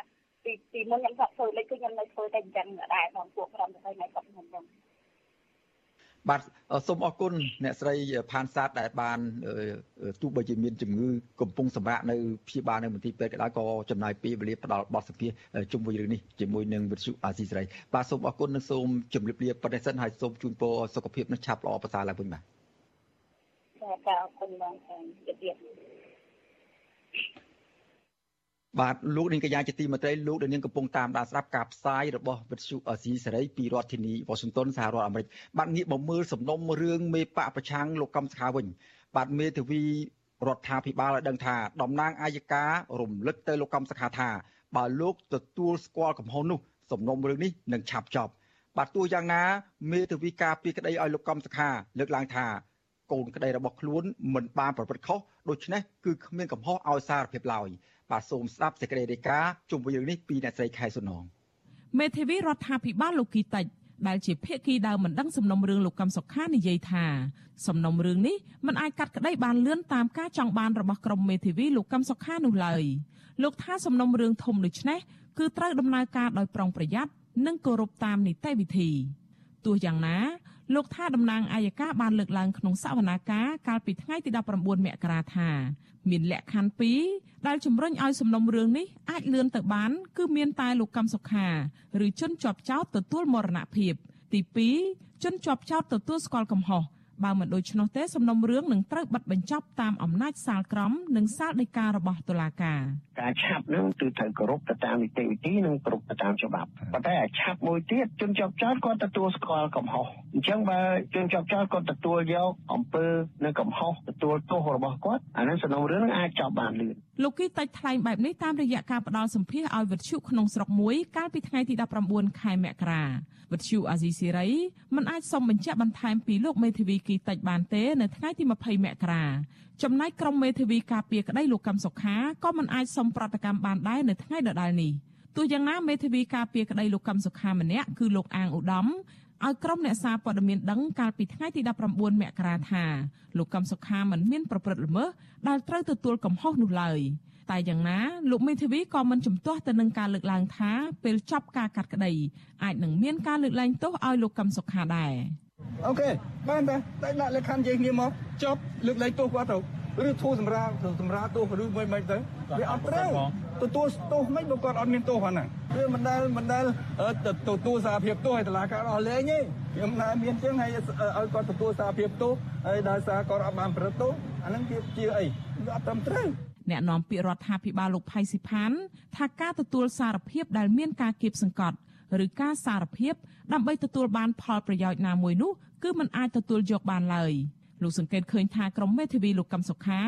ពីពីមុនខ្ញុំស្បធ្វើលេខគឺខ្ញុំនៅធ្វើតែអញ្ចឹងដែរបងពួកក្រុមទៅថ្ងៃស្បខ្ញុំហ្នឹង បាទសូមអរគុណអ្នកស្រីផានសាទដែលបានទោះបីជាមានជំងឺកំពុងសម្រាកនៅព្យាបាលនៅមន្ទីរពេទ្យក៏ដោយក៏ចំណាយពេលវេលាផ្ដល់បទសម្ភាសជុំវិញរឿងនេះជាមួយនឹងវិទ្យុអាស៊ីសេរីបាទសូមអរគុណនិងសូមជម្រាបលាប៉ុណ្ណេះសិនហើយសូមជូនពរសុខភាពនឹងឆាប់ល្អប្រសើរឡើងវិញបាទចាអរគុណបងជម្រាបលា បាទលោកនាងកញ្ញាជាទីមេត្រីលោកនាងកំពុងតាមដានស្ដាប់ការផ្សាយរបស់វិទ្យុអស៊ីសេរីពីរដ្ឋធានីវ៉ាស៊ីនតោនសហរដ្ឋអាមេរិកបាទងាកមកមើលសំណុំរឿងមេបកប្រឆាំងលោកកំសខាវិញ បាទមេធាវីរដ្ឋាភិបាលឲ្យដឹងថាតំណាងអាយការំលឹកទៅលោកកំសខាថាបើលោកទទួលស្គាល់កំហុសនោះសំណុំរឿងនេះនឹងឆាប់ចប់បាទទោះយ៉ាងណាមេធាវីការពីក្តីឲ្យលោកកំសខាលើកឡើងថាកូនក្តីរបស់ខ្លួនមិនបានប្រព្រឹត្តខុសដូច្នេះគឺគ្មានកំហុសឲ្យសារភាពឡើយ បាទសូមស្ដាប់សេចក្តីរាយការណ៍ជុំវិញរឿងនេះពីអ្នកស្រីខែសុនងមេធាវីរដ្ឋាភិបាលលោកគីតិចដែលជាភាគីដើមមិនដឹងសំណុំរឿងលោកកំសុខានិយាយថាសំណុំរឿងនេះមិនអាចកាត់ក្តីបានលឿនតាមការចង់បានរបស់ក្រុមមេធាវីលោកកំសុខានោះឡើយលោកថាសំណុំរឿងធំដូចនេះគឺត្រូវដំណើរការដោយប្រុងប្រយ័ត្ននិងគោរពតាមនីតិវិធីទោះយ៉ាងណា លោកថាតំណាងអាយកាបានលើកឡើងក្នុងសវនាការកាលពីថ្ងៃទី19មករាថាមានលក្ខខណ្ឌ2ដែលជំរុញឲ្យសំណុំរឿងនេះអាចលឿនទៅបាន គឺមានតែលោកកំសុខាឬជនជាប់ចោតទទួលមរណភាព ទី2ជនជាប់ចោតទទួលស្គាល់កំហុស បើមិនដូច្នោះទេសំណុំរឿងនឹងត្រូវបិទបញ្ចប់តាមអំណាចសាលក្រមនិងសាលដីការបស់តុលាការការឆាប់នឹងគឺត្រូវគោរពទៅតាមនីតិវិធីនិងគោរពទៅតាមច្បាប់ប៉ុន្តែអាឆាប់មួយទៀតជនជាប់ចោតគាត់ទទួលស្គាល់កំហុសអញ្ចឹងបើជនជាប់ចោតគាត់ទទួលយកអំពើនៅកំហុសទទួលទោសរបស់គាត់អានឹងសំណុំរឿងនឹងអាចចប់បានលឿនលោកគីតាច់ថ្លែងបែបនេះតាមរយៈការផ្ដល់សម្ភារឲ្យវិទ្យុក្នុងស្រុកមួយកាលពីថ្ងៃទី19ខែមករាវិទ្យុអាស៊ីសេរីមិនអាចសុំបញ្ជាក់បន្ថែមពីលោកមេធាវីគីតិចបានទេនៅថ្ងៃទី20មករាចំណែកក្រុមមេធាវីការពារក្តីលោកកឹមសុខាក៏មិនអាចសុំប្រតិកម្មបានដែរនៅថ្ងៃដដែលនេះទោះយ៉ាងណាមេធាវីការពារក្តីលោកកឹមសុខាម្នាក់គឺលោកអាងឧត្តមឲ្យក្រុមអ្នកសារព័ត៌មានដឹងកាលពីថ្ងៃទី19មករាថាលោកកឹមសុខាមិនមានប្រព្រឹត្តល្មើសដែលត្រូវទទួលកំហុសនោះឡើយតែយ៉ាងណាលោកមេធាវីក៏មិនជំទាស់ទៅនឹងការលើកឡើងថាពេលចប់ការកាត់ក្តីអាចនឹងមានការលើកលែងទោសឲ្យលោកកឹមសុខាដែរ អូខេបានតែតែដាក់លក្ខខណ្ឌនិយាយគ្នាមកចប់លើកលែងទោសគាត់ទៅឬធូរសម្រាលសម្រាលទោសឬមិនមិនទៅវាអត់ត្រូវទទួលទោសមិនបើគាត់អត់មានទោសហ្នឹងវាមិនដែលមិនដែលទទួលសារភាពទោសឲ្យតឡាការអស់លេងទេខ្ញុំណាមានជាងឲ្យឲ្យគាត់ទទួលសារភាពទោសហើយដោយសារគាត់អត់បានប្រព្រឹត្តទោសអាហ្នឹងជាជាអីវាអត់ត្រឹមត្រូវអ្នកនាំពាក្យរដ្ឋាភិបាលលោកផៃស៊ីផានថាការទទួលសារភាពដែលមានការគៀបសង្កត់ ឬការសារភាព ដើម្បីទទួលបានផលប្រយោជន៍ណាមួយនោះគឺมันអាចទទួលយកបានឡើយលោកសង្កេតឃើញថាក្រុមមេធាវីលោកកឹមសុខា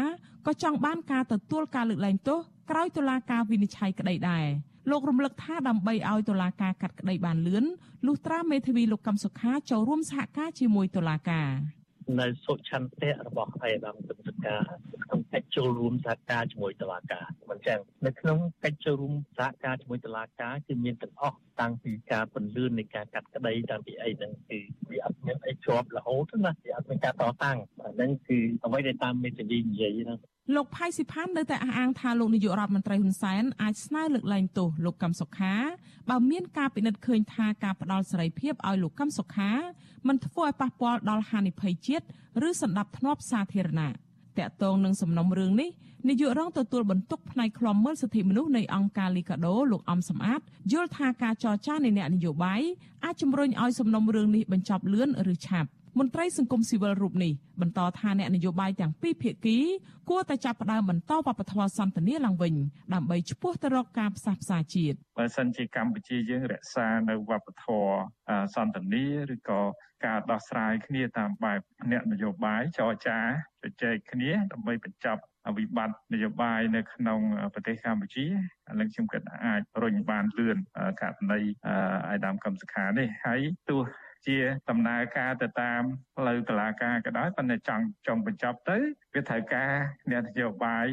ក៏ចង់បានការទទួលការលើកលែងទោសក្រោយតុលាការវិនិច្ឆ័យក្តីដែរលោករំលឹកថាដើម្បីឲ្យតុលាការកាត់ក្តីបានលឿនលុះត្រាមេធាវីលោកកឹមសុខាចូលរួមសហការជាមួយតុលាការ នៅសុឆន្ទៈរបស់ឯកឧត្តមទឹកសកាក្នុងកិច្ចចូលរួមសហការជាមួយតុលាការមិនចឹងនៅក្នុងកិច្ចចូលរួមសហការជាមួយតុលាការគឺមានទាំងអស់តាំងពីការពន្លឿននៃការកាត់ក្តីតាំងពីអីហ្នឹងគឺវាអត់មានអីជាប់រហូតណាវាអត់មានការតតាំងហ្នឹងគឺអ្វីដែលតាមមេធាវីនិយាយហ្នឹង លោកផៃស៊ីផាននៅតែអះអាងថាលោកនាយករដ្ឋមន្ត្រីហ៊ុនសែនអាចស្នើលើកលែងទោសលោកកឹមសុខាបើមានការពិនិត្យឃើញថាការផ្ដាល់សេរីភាពឲ្យលោកកឹមសុខាមិនធ្វើឲ្យប៉ះពាល់ដល់ហានិភ័យជាតិឬសន្តិភាពសាធារណៈតកតងនឹងសំណុំរឿងនេះនាយករងទទួលបន្ទុកផ្នែកឃ្លាំមើលសិទ្ធិមនុស្សនៃអង្គការលីកាដូលោកអំសំអាតយល់ថាការចរចានៃអ្នកនយោបាយអាចជំរុញឲ្យសំណុំរឿងនេះបញ្ចប់លឿនឬឆាប់ មន្ត្រីសង្គមស៊ីវិលរូបនេះបន្តថាអ្នកនយោបាយទាំងពីរភាគីគួរតែចាប់ផ្ដើមបន្តវប្បធម៌សន្តិនិកឡើងវិញដើម្បីឈ្មោះទៅរកការផ្សះផ្សាជាតិបើសិនជាកម្ពុជាយើងរក្សានៅវប្បធម៌សន្តិនិកឬក៏ការដោះស្រាយគ្នាតាមបែបអ្នកនយោបាយចរចាជជែកគ្នាដើម្បីបញ្ចប់វិបត្តិនយោបាយនៅក្នុងប្រទេសកម្ពុជាឥឡូវខ្ញុំគិតអាចរុញបានលឿនករណីអាយដាមកំសខានេះហើយទោះ ជាដំណើរការទៅតាមផ្លូវតឡាការក៏ដោយប៉ុន្តែចង់ចង់បញ្ចប់ទៅវាត្រូវការអ្នកនយោបាយ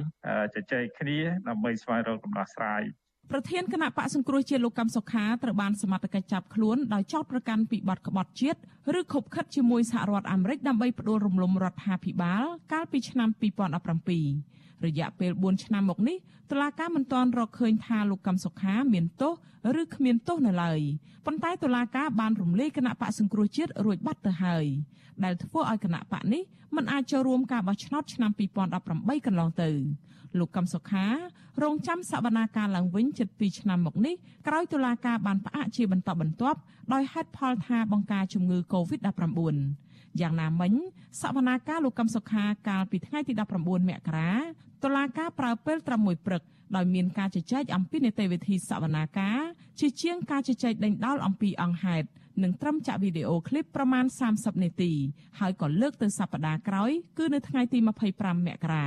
ជជែកគ្នាដើម្បីស្វែងរកដំណោះស្រាយប្រធានគណៈបកសង្គ្រោះជាតិលោកកំសុខាត្រូវបានសមត្ថកិច្ចចាប់ខ្លួនដោយចោទប្រកាន់ពីបទក្បត់ជាតិឬខົບខិតជាមួយសហរដ្ឋអាមេរិកដើម្បីផ្ដួលរំលំរដ្ឋាភិបាលកាលពីឆ្នាំ2017 រយៈពេល4ឆ្នាំមកនេះតុលាការមិនទាន់រកឃើញថាលោកកំសុខាមានទោសឬគ្មានទោសនៅឡើយប៉ុន្តែតុលាការបានរំលាយគណៈបកសង្គ្រោះជាតិរួចបាត់ទៅហើយដែលធ្វើឲ្យគណៈបកនេះមិនអាចចូលរួមការបោះឆ្នោតឆ្នាំ2018កន្លងទៅលោកកំសុខារងចាំសវនាការឡើងវិញជិត2ឆ្នាំមកនេះក្រោយតុលាការបានផ្អាកជាបន្តបន្ទាប់ដោយហេតុផលថាបង្ការជំងឺ Covid-19 យ៉ាងណាមិញសវនាការលោកកំសុខាកាលពីថ្ងៃទី19មករាតុលាការប្រើពេលត្រឹមមួយព្រឹកដោយមានការជជែកអំពីនីតិវិធីសវនាការជាជាងការជជែកដេញដោលអំពីអង្គហេតុនិងត្រឹមចាក់វីដេអូឃ្លីបប្រមាណ30នាទីហើយក៏លើកទៅសប្តាហ៍ក្រោយគឺនៅថ្ងៃទី25មករា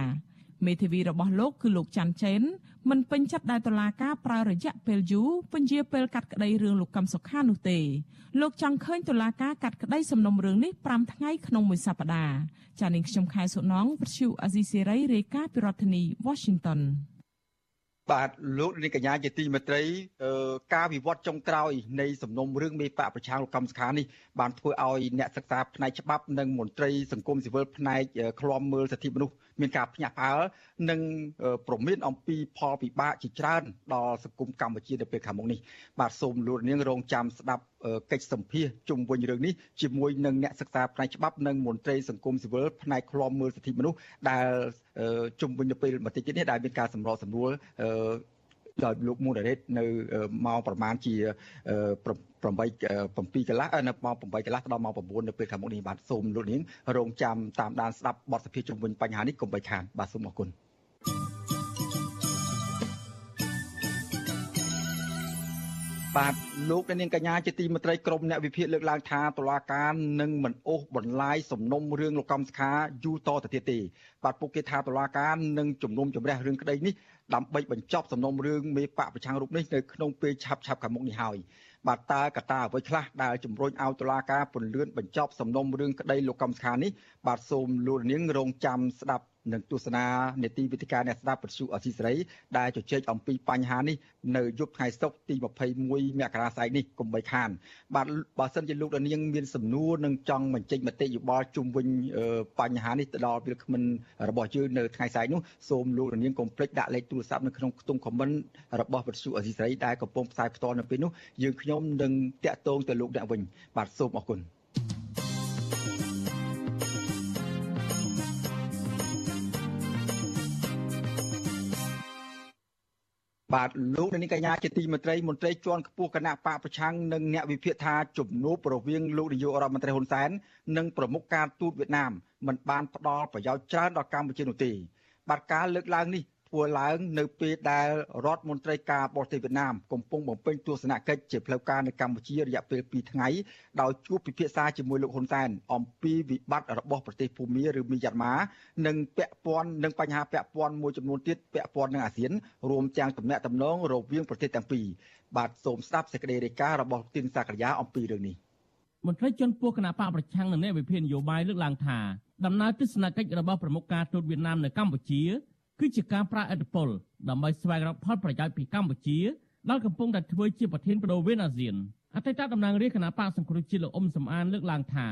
មេធាវីរបស់លោកគឺលោកច័ន្ទចេនមិនពេញចិត្តដែលតុលាការប្រើរយៈពេលយូរពន្យាពេលកាត់ក្តីរឿងលោកកឹមសុខានោះទេលោកចង់ឃើញតុលាការកាត់ក្តីសំណុំរឿងនេះ5ថ្ងៃក្នុងមួយសប្តាហ៍ចានាងខ្ញុំខែសុណងវិទ្យុអាស៊ីសេរីរាយការណ៍ពីរដ្ឋធានី Washington បាទលោកនាងកញ្ញាជាទីមេត្រីការវិវត្តចុងក្រោយនៃសំណុំរឿងមេបកប្រឆាំងលោកកម្មសខានេះបានធ្វើឲ្យអ្នកសិក្សាផ្នែកច្បាប់និងមន្ត្រីសង្គមស៊ីវិលផ្នែកឃ្លាំមើលសិទ្ធិមនុស្ស មានការភ្ញាក់ផ្អើលនិងប្រមានអំពីផលពិបាកជាច្រើនដល់សង្គមកម្ពុជានៅពេលខាងមុខនេះបាទសូមលោកនាងរងចាំស្ដាប់កិច្ចសម្ភាសជុំវិញរឿងនេះជាមួយនឹងអ្នកសិក្សាផ្នែកច្បាប់និងមន្ត្រីសង្គមស៊ីវិលផ្នែកឃ្លាំមើលសិទ្ធិមនុស្សដែលជុំវិញនៅពេលបន្តិចទៀតនេះដែលមានការសម្របសម្រួល ដោយលោកមូនរ៉េតនៅម៉ោងប្រហែលជា8 7កន្លះនៅម៉ោង8កន្លះដល់ម៉ោង9នៅពេលខាងមុខនេះបាទសូមលោកនាងរងចាំតាមដានស្ដាប់បទសភាជុំវិញបញ្ហានេះកុំបីខានបាទសូមអរគុណ បាទលោកនាងកញ្ញាជាទីមេត្រីក្រមអ្នកវិភាគលើកឡើងថាតុលាការនឹងមិនអូសបន្លាយសំណុំរឿងលោកកំសខាយូរតទៅទៀតទេបាទពួកគេថាតុលាការនឹងជំនុំជម្រះរឿងក្តីនេះដើម្បីបញ្ចប់សំណុំរឿងមេបកប្រឆាំងរូបនេះនៅក្នុងពេលឆាប់ឆាប់ខាងមុខនេះហើយបាទតើកត្តាអ្វីខ្លះដែលជំរុញឲ្យតុលាការពន្លឿនបញ្ចប់សំណុំរឿងក្តីលោកកំសខានេះបាទសូមលោកនាងរងចាំស្ដាប់ និងទស្សនានេតិវិទ្យាអ្នកស្ដាប់ពទ្យុអសីសេរីដែលជជែកអំពីបញ្ហានេះនៅយប់ថ្ងៃសុក្រទី21មករាស្អែកនេះកុំបីខាន បាទបើសិនជាលោកដានាងមានសំណួរនិងចង់បញ្ចេញមតិយោបល់ជុំវិញបញ្ហានេះទៅដល់វាគ្មិនរបស់យើងនៅថ្ងៃស្អែកនោះសូមលោកដានាងកុំភ្លេចដាក់លេខទូរស័ព្ទនៅក្នុងខ្ទង់ comment របស់ពទ្យុអសីសេរីដែលកំពុងផ្សាយផ្ទាល់នៅពេលនោះយើងខ្ញុំនឹងតាក់ទងទៅលោកអ្នកវិញបាទសូមអរគុណ បាទលោកនាងកញ្ញាជាទីមេត្រីមន្ត្រីជាន់ខ្ពស់គណៈបកប្រឆាំងនិងអ្នកវិភាគថាជំនួបរវាងលោកនាយករដ្ឋមន្ត្រីហ៊ុនសែននិងប្រមុខការទូតវៀតណាមមិនបានផ្ដល់ប្រយោជន៍ច្រើនដល់កម្ពុជានោះទេបាទការលើកឡើងនេះ ធ្វើឡើងនៅពេលដែលរដ្ឋមន្ត្រីការបរទេសវៀតណាមកំពុងបំពេញទស្សនកិច្ចជាផ្លូវការនៅកម្ពុជារយៈពេល2ថ្ងៃដោយជួបពិភាក្សាជាមួយលោកហ៊ុនសែនអំពីវិបត្តិរបស់ប្រទេសភូមាឬមីយ៉ាន់ម៉ានិងពាក់ព័ន្ធនឹងបញ្ហាពាក់ព័ន្ធមួយចំនួនទៀតពាក់ព័ន្ធនឹងអាស៊ានរួមទាំងទំនាក់ទំនងរវាងប្រទេសទាំងពីរបាទសូមស្ដាប់សេចក្តីរាយការណ៍របស់ទីនសាករាអំពីរឿងនេះមន្ត្រីជាន់ខ្ពស់គណៈបកប្រឆាំងនៅនៃវិភាននយោបាយលើកឡើងថាដំណើរទស្សនកិច្ចរបស់ប្រមុខការទូតវៀតណាមនៅកម្ពុជា គឺជាការប្រាអិតពលដើម្បីស្វែងរកផលប្រយោជន៍ពីកម្ពុជាដែលកំពុងតែធ្វើជាប្រធានបដូវវេនអាស៊ានអតីតតំណាងរាជគណៈបកសង្គ្រោះជាតិលោកអ៊ុំសំអានលើកឡើងថា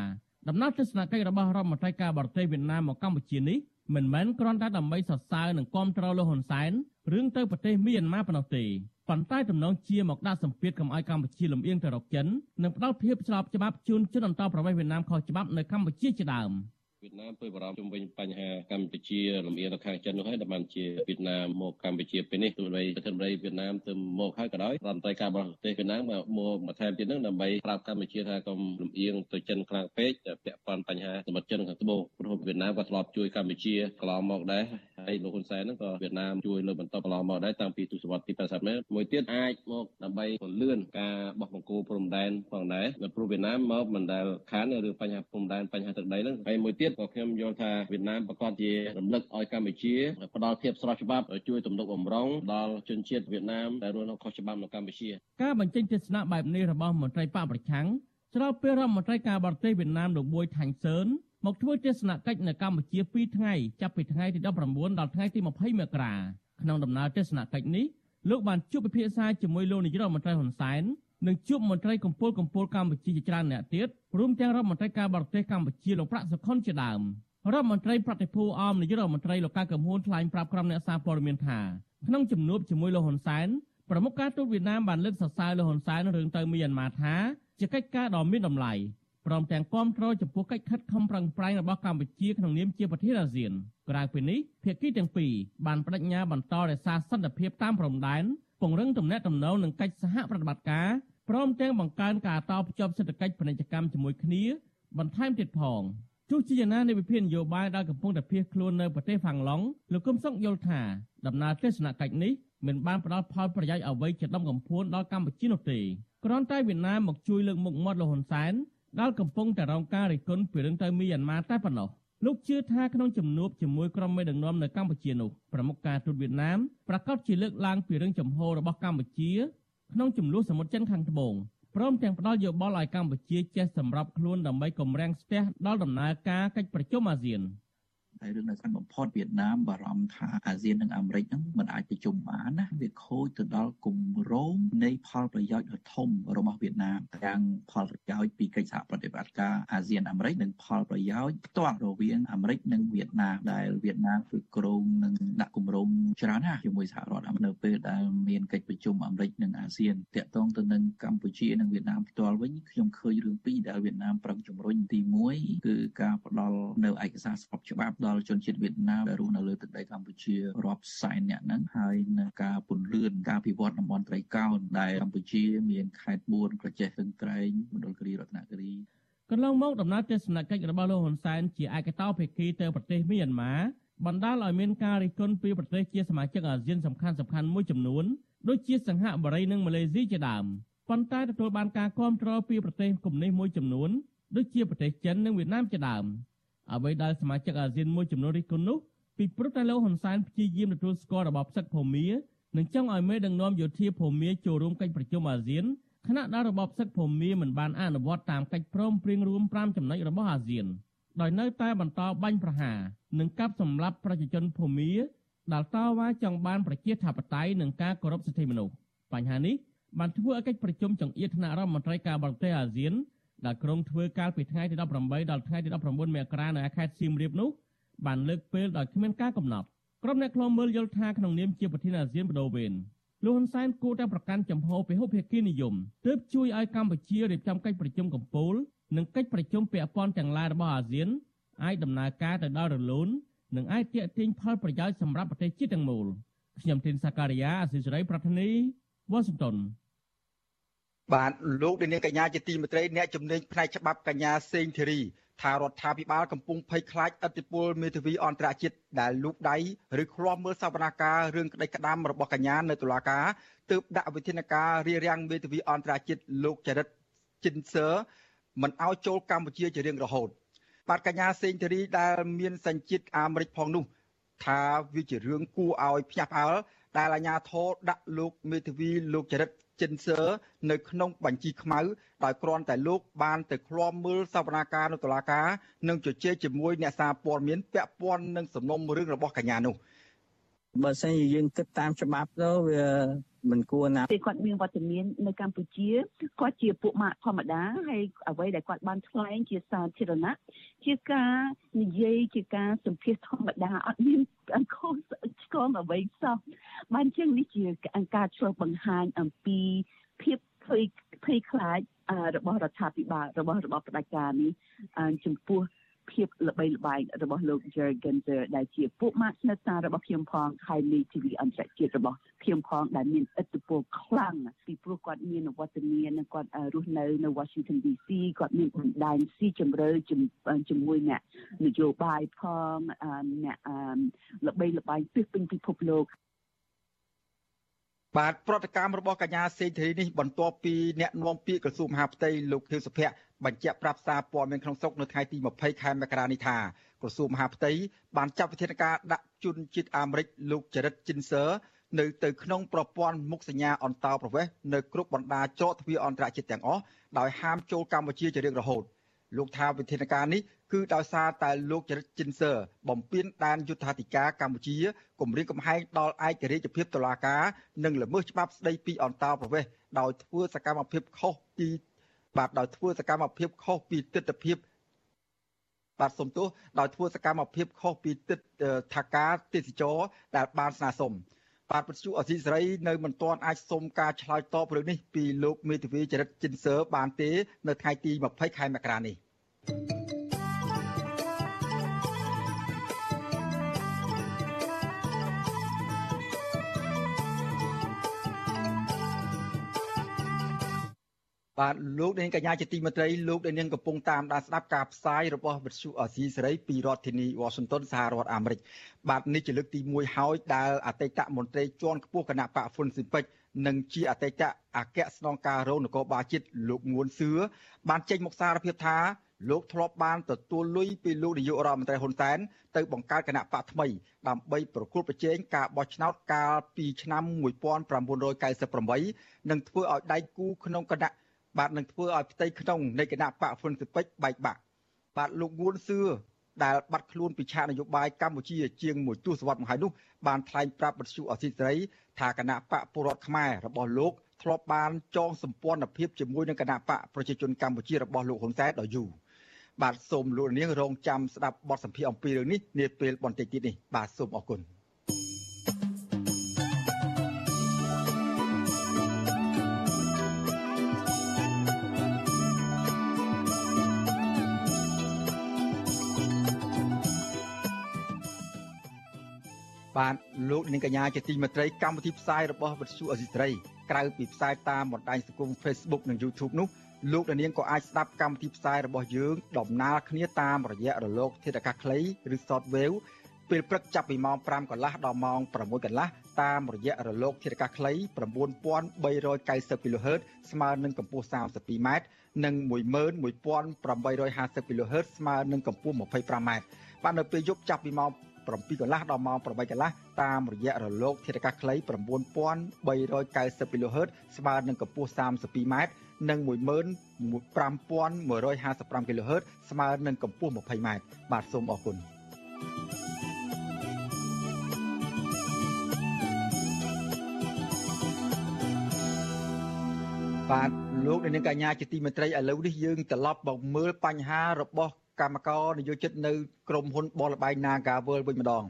ដំណើរទស្សនកិច្ចរបស់រដ្ឋមន្ត្រីការបរទេសវៀតណាមមកកម្ពុជានេះមិនមែនគ្រាន់តែដើម្បីសរសើរនិងគាំទ្រលោកហ៊ុនសែនរឿងទៅប្រទេសមីយ៉ាន់ម៉ាប៉ុណ្ណោះទេប៉ុន្តែទំនងជាមកដាក់សម្ពាធកុំឲ្យកម្ពុជាលំអៀងទៅរកចិននិងផ្ដល់ភាពស្របច្បាប់ជូនជនអន្តោប្រវេសន៍វៀតណាមខុសច្បាប់នៅកម្ពុជាជាដើម។ វៀតណាមព្រួយបារម្ភជុំវិញបញ្ហាកម្ពុជាលំអៀងទៅខាងចិននោះហើយដែលបានជាវៀតណាមមកកម្ពុជាពេលនេះទោះបីប្រធានបតីវៀតណាមទៅមកហើយក៏ដោយរដ្ឋមន្ត្រីការបរទេសវៀតណាមមកមកបន្ថែមទៀតនោះដើម្បីប្រាប់កម្ពុជាថាកុំលំអៀងទៅចិនខ្លាំងពេកពាក់ព័ន្ធបញ្ហាសមុទ្រចិនខាងត្បូងព្រោះវៀតណាមក៏ធ្លាប់ជួយកម្ពុជាកន្លងមកដែរហើយលោកហ៊ុនសែនហ្នឹងក៏វៀតណាមជួយលើបន្តកន្លងមកដែរតាំងពីទសវត្សរ៍ទី80ម៉ែមួយទៀតអាចមកដើម្បីពន្លឿនការបោះបង្គោលព្រំដែនផងដែរព្រោះវៀតណាមមកមិនដែលខានរឿងបញ្ហាព្រំដែនបញ្ហាទឹកដីហ្នឹងហើយមួយទៀតក៏ខ្ញុំយល់ថាវៀតណាមប្រកាសជារំលឹកឲ្យកម្ពុជាផ្ដល់ភាពស្របច្បាប់ជួយទំនុកបំរុងដល់ជនជាតិវៀតណាមដែលរស់នៅខុសច្បាប់នៅកម្ពុជាការបញ្ចេញទស្សនៈបែបនេះរបស់មន្ត្រីបកប្រឆាំងស្របពេលរដ្ឋមន្ត្រីការបរទេសវៀតណាមលោកបួយថាញ់សឿនមកធ្វើទស្សនកិច្ចនៅកម្ពុជា2ថ្ងៃចាប់ពីថ្ងៃទី19ដល់ថ្ងៃទី20មករាក្នុងដំណើរទស្សនកិច្ចនេះលោកបានជួបពិភាក្សាជាមួយលោកនាយករដ្ឋមន្ត្រីហ៊ុនសែន និងជួបមន្ត្រីកម្ពុជាកម្ពុជាកម្ពុជាជាច្រើនអ្នកទៀតរួមទាំងរដ្ឋមន្ត្រីការបរទេសកម្ពុជាលោកប្រាក់សុខុនជាដើមរដ្ឋមន្ត្រីប្រតិភូអមនាយករដ្ឋមន្ត្រីលោកកៅកំហួនថ្លែងប្រាប់ក្រុមអ្នកសារព័ត៌មានថាក្នុងជំនួបជាមួយលោកហ៊ុនសែនប្រមុខការទូតវៀតណាមបានលើកសរសើរលោកហ៊ុនសែនរឿងទៅមីយ៉ាន់ម៉ាថាជាកិច្ចការដ៏មានតម្លៃព្រមទាំងគាំទ្រចំពោះកិច្ចខិតខំប្រឹងប្រែងរបស់កម្ពុជាក្នុងនាមជាប្រធានអាស៊ានក្រៅពីនេះភាគីទាំងពីរបានបដិញ្ញាបន្តរក្សាសន្តិភាពតាមព្រំដែនពង្រឹងទំនាក់ទំនងនិងកិច្ចសហប្រតិបត្តិការ ព្រមទាំងបង្កើនការតភ្ជាប់សេដ្ឋកិច្ចពាណិជ្ជកម្មជាមួយគ្នាបន្ថែមទៀតផងទោះជាយ៉ាងណានៃវិភាគនយោបាយដែលកំពុងតែភៀសខ្លួននៅប្រទេសហ្វាំងឡុងលោកគឹមសុខយល់ថាដំណើរទស្សនកិច្ចនេះមិនបានផ្ដល់ផលប្រយោជន៍អ្វីជាដំកំភួនដល់កម្ពុជានោះទេគ្រាន់តែវៀតណាមមកជួយលើកមុខមាត់លោកហ៊ុនសែនដែលកំពុងតែរងការរិះគន់ពីរឿងទៅមីយ៉ាន់ម៉ាតែប៉ុណ្ណោះលោកជឿថាក្នុងជំនួបជាមួយក្រុមមេដឹកនាំនៅកម្ពុជានោះប្រមុខការទូតវៀតណាមប្រកាសជាលើកឡើងពីរឿងចំហរបស់កម្ពុជា ក្នុងចំនួនសមុទ្រចិនខាងត្បូងព្រមទាំងផ្ដល់យោបល់ឲ្យកម្ពុជាចេះសម្របខ្លួនដើម្បីគម្រាំងស្ទះដល់ដំណើរការកិច្ចប្រជុំអាស៊ាន។ ហើយរឿងនៅខាងបំផុតវៀតណាមបារម្ភថាអាស៊ាននិងអាមេរិកហ្នឹងមិនអាចប្រជុំបានណាវាខូចទៅដល់គម្រោងនៃផលប្រយោជន៍ដ៏ធំរបស់វៀតណាមទាំងផលប្រយោជន៍ពីកិច្ចសហប្រតិបត្តិការអាស៊ានអាមេរិកនិងផលប្រយោជន៍ផ្ទាល់រវាងអាមេរិកនិងវៀតណាមដែលវៀតណាមធ្វើក្រមនឹងដាក់គម្រោងច្រើនណាស់ជាមួយសហរដ្ឋអាមេរិកនៅពេលដែលមានកិច្ចប្រជុំអាមេរិកនិងអាស៊ានតាក់ទងទៅនឹងកម្ពុជានិងវៀតណាមផ្ទាល់វិញខ្ញុំឃើញរឿងពីរដែលវៀតណាមប្រឹងជំរុញទី1គឺការផ្ដល់នៅឯកសារស្របច្បាប់ដល់ជនជាតិវៀតណាមដែលរស់នៅលើទឹកដីកម្ពុជារាប់សែនអ្នកហ្នឹងហើយនឹងការពន្លឿនការពិវត្តតំបន់ត្រីកោណដែលកម្ពុជាមានខេត្ត4ក្រចេះទឹងត្រែងមណ្ឌលគិរីរតនគិរីកន្លងមកដំណើរទស្សនកិច្ចរបស់លោកហ៊ុនសែនជាឯកតោភាគីទៅប្រទេសមីយ៉ាន់ម៉ាបណ្ដាលឲ្យមានការរិះគន់ពីប្រទេសជាសមាជិកអាស៊ានសំខាន់សំខាន់មួយចំនួនដូចជាសង្ហបុរីនិងម៉ាឡេស៊ីជាដើមប៉ុន្តែទទួលបានការគ្រប់គ្រងពីប្រទេសកុម្មុយនីសមួយចំនួនដូចជាប្រទេសចិននិងវៀតណាមជាដើម អ្វីដែលសមាជិកអាស៊ានមួយចំនួនរិះគន់នោះពីព្រោះតែលោកហ៊ុនសែនព្យាយាមទទួលស្គាល់របបសឹកភូមានិងចង់ឲ្យមេដឹកនាំយោធាភូមាចូលរួមកិច្ចប្រជុំអាស៊ានខណៈដែលរបបសឹកភូមាមិនបានអនុវត្តតាមកិច្ចព្រមព្រៀងរួម5ចំណុចរបស់អាស៊ានដោយនៅតែបន្តបាញ់ប្រហារនិងកាប់សម្លាប់ប្រជាជនភូមាដែលតវ៉ាចង់បានប្រជាធិបតេយ្យនិងការគោរពសិទ្ធិមនុស្សបញ្ហានេះបានធ្វើឲ្យកិច្ចប្រជុំចង្អៀតថ្នាក់រដ្ឋមន្ត្រីការបរទេសអាស៊ាន ដែលក្រុងធ្វើកាលពីថ្ងៃទី18ដល់ថ្ងៃទី19មករានៅខេត្តសៀមរាបនោះបានលើកពេលដោយគ្មានការកំណត់ក្រុមអ្នកខ្លោមើលយល់ថាក្នុងនាមជាប្រធានអាស៊ានបដូវវេនលោកហ៊ុនសែនគួរតែប្រកាន់ចំហពហុភាគីនិយមទើបជួយឲ្យកម្ពុជារៀបចំកិច្ចប្រជុំកំពូលនិងកិច្ចប្រជុំពាក់ព័ន្ធទាំងឡាយរបស់អាស៊ានអាចដំណើរការទៅដល់រលូននិងអាចទាក់ទាញផលប្រយោជន៍សម្រាប់ប្រទេសជាតិទាំងមូលខ្ញុំធីនសាការីយ៉ាអសិរ័យប្រធានីវ៉ាស៊ីនតោន បាទលោកនាងកញ្ញាជាទីមេត្រីអ្នកជំនាញផ្នែកច្បាប់កញ្ញាសេងធីរីថារដ្ឋាភិបាលកំពុងភ័យខ្លាចឥទ្ធិពលមេធាវីអន្តរជាតិដែលលូកដៃឬឃ្លាំមើលសវនាការរឿងក្តីក្តាមរបស់កញ្ញានៅតុលាការទើបដាក់វិធានការរារាំងមេធាវីអន្តរជាតិលោកចរិតជិនសឺមិនឲ្យចូលកម្ពុជាជារៀងរហូតបាទកញ្ញាសេងធារីដែលមានសញ្ជាតិអាមេរិកផងនោះថាវាជារឿងគួរឲ្យភ្ញាក់ផ្អើលដែលអាជ្ញាធរដាក់លោកមេធាវីលោកចរិត ចិនសឺនៅក្នុងបញ្ជីខ្មៅដោយគ្រាន់តែលោកបានទៅឃ្លាំមើលសវនាការនៅតុលាការនិងជជែកជាមួយអ្នកសារព័ត៌មានពាក់ព័ន្ធនឹងសំណុំរឿងរបស់កញ្ញានោះ បើសិនជាយើងគិតតាមច្បាប់ទៅវាមិនគួរណាពេលគាត់មានវត្តមាននៅកម្ពុជាគាត់ជាពួកម៉ាកធម្មតាហើយអ្វីដែលគាត់បានថ្លែងជាសាធារណៈជាការនិយាយជាការសម្ភាសធម្មតាអត់មានខុសឆ្គងអ្វីសោះបានជាងនេះជាការឆ្លុះបង្ហាញអំពីភាពភ័យភ័យខ្លាចរបស់រដ្ឋាភិបាលរបស់របបផ្ដាច់ការនេះចំពោះ ភាពល្បីល្បាញរបស់លោក Jurgen ដែលជាពួកម៉ាកស្និទ្ធសាររបស់ខ្ញុំផងហើយមេធាវីអន្តរជាតិរបស់ខ្ញុំផងដែលមានឥទ្ធិពលខ្លាំងពីព្រោះគាត់មានវត្តមានគាត់រស់នៅនៅ Washington DC គាត់មានបណ្ដាញស៊ីជម្រៅជាមួយអ្នកនយោបាយផងអ្នកល្បីល្បាញពីពេញពិភពលោកបាទប្រតិកម្មរបស់កញ្ញាសេងធារីនេះបន្ទាប់ពីអ្នកនាំពាក្យក្រសួងមហាផ្ទៃលោកខៀវសុភ័ក្រ បញ្ជាក់ប្រាប់សារព័ត៌មានក្នុងស្រុកនៅថ្ងៃទី20ខែមករានេះថាក្រសួងមហាផ្ទៃបានចាត់វិធានការដាក់ជនជាតិអាមេរិកលោកចរិតជីនសឺនៅទៅក្នុងប្រព័ន្ធមុខសញ្ញាអន្តោប្រវេសន៍នៅគ្រប់បណ្ដាច្រកទ្វារអន្តរជាតិទាំងអស់ដោយហាមចូលកម្ពុជាជារៀងរហូតលោកថាវិធានការនេះគឺដោយសារតែលោកចរិតជីនសឺបំពេញដែនយុទ្ធាធិការកម្ពុជាគម្រាមកំហែងដល់ឯករាជ្យភាពតុលាការនិងល្មើសច្បាប់ស្តីពីអន្តោប្រវេសន៍ដោយធ្វើសកម្មភាពខុសពី បាទដោយធ្វើសកម្មភាពខុសពីទស្សនវិជ្ជាបាទសំទោសដោយធ្វើសកម្មភាពខុសពីទិដ្ឋាការទេសចរដែលបានស្នើសុំបាទពទ្យុអសីសេរីនៅមិនទាន់អាចសុំការឆ្លើយតបរឿងនេះពីលោកមេធាវីចរិតជិនសឺបានទេ នៅថ្ងៃទី20ខែមករានេះ thank you បាទលោកនាងកញ្ញាជាទីមេត្រីលោកនាងកំពុងតាមដានស្ដាប់ការផ្សាយរបស់វិទ្យុអស៊ីសេរីពីរដ្ឋធានី Washington សហរដ្ឋអាមេរិកបាទនេះជាលើកទី1ហើយដែលអតីតមន្ត្រីជាន់ខ្ពស់គណៈបកហ្វុនស៊ីពេចនិងជាអតីតអគ្គស្នងការរងនគរបាលជាតិលោកងួនសឿបានចេញមុខសារភាពថាលោកធ្លាប់បានទទួលលុយពីលោកនាយករដ្ឋមន្ត្រីហ៊ុនសែនទៅបង្កើតគណៈបកថ្មីដើម្បីប្រគល់ប្រជែងការបោះឆ្នោតកាលពីឆ្នាំ1998និងធ្វើឲ្យដៃគូក្នុងគណៈ បាទនឹងធ្វើឲ្យផ្ទៃក្នុងនៃគណៈបកហ្វុនស៊ិពេចបែកបាក់បាទលោកងួនសឿដែលបាត់ខ្លួនពីឆាកនយោបាយកម្ពុជាជាងមួយទសវត្សរ៍មកហើយនោះបានថ្លែងប្រាប់បទសុអសីសេរីថាគណៈបកពលរដ្ឋខ្មែររបស់លោកធ្លាប់បានចងសម្ព័ន្ធភាពជាមួយនឹងគណៈបកប្រជាជនកម្ពុជារបស់លោកហ៊ុនសែនដល់យូរបាទសូមលោកនាងរងចាំស្ដាប់បទសម្ភាសន៍អំពីរឿងនេះនាពេលបន្តិចទៀតនេះបាទសូមអរគុណ លោកនាងកញ្ញាជាទីមេត្រីកម្មវិធីផ្សាយរបស់វិទ្យុអសីស្រីក្រៅពីផ្សាយតាមបណ្ដាញសង្គម Facebook និង YouTube នោះលោកនាងក៏អាចស្ដាប់កម្មវិធីផ្សាយរបស់យើងដំណើរគ្នាតាមរយៈរលក ធាតុអាកាសខ្លីឬ Shortwave ពេលព្រឹកចាប់ពីម៉ោង5កន្លះដល់ម៉ោង6កន្លះតាមរយៈរលកធាតុអាកាសខ្លី9390 kHz ស្មើនឹងកម្ពស់ 32m និង11850 kHz ស្មើនឹងកម្ពស់ 25m បាទនៅពេលយប់ចាប់ពីម៉ោង 7កន្លះដល់ម៉ោង8កន្លះតាមរយៈរលកធាតុអាកាសខ្លី9390 kHz ស្មើនឹងកម្ពស់ 32m និង15155 kHz ស្មើនឹងកម្ពស់ 20m បាទសូមអរគុណបាទលោកនាងកញ្ញាជាទីមេត្រីឥឡូវនេះយើងត្រឡប់មកមើលបញ្ហារបស់ កម្មករនយោជិតនៅក្រមហ៊ុនបលបៃ Nagawal វិញម្ដង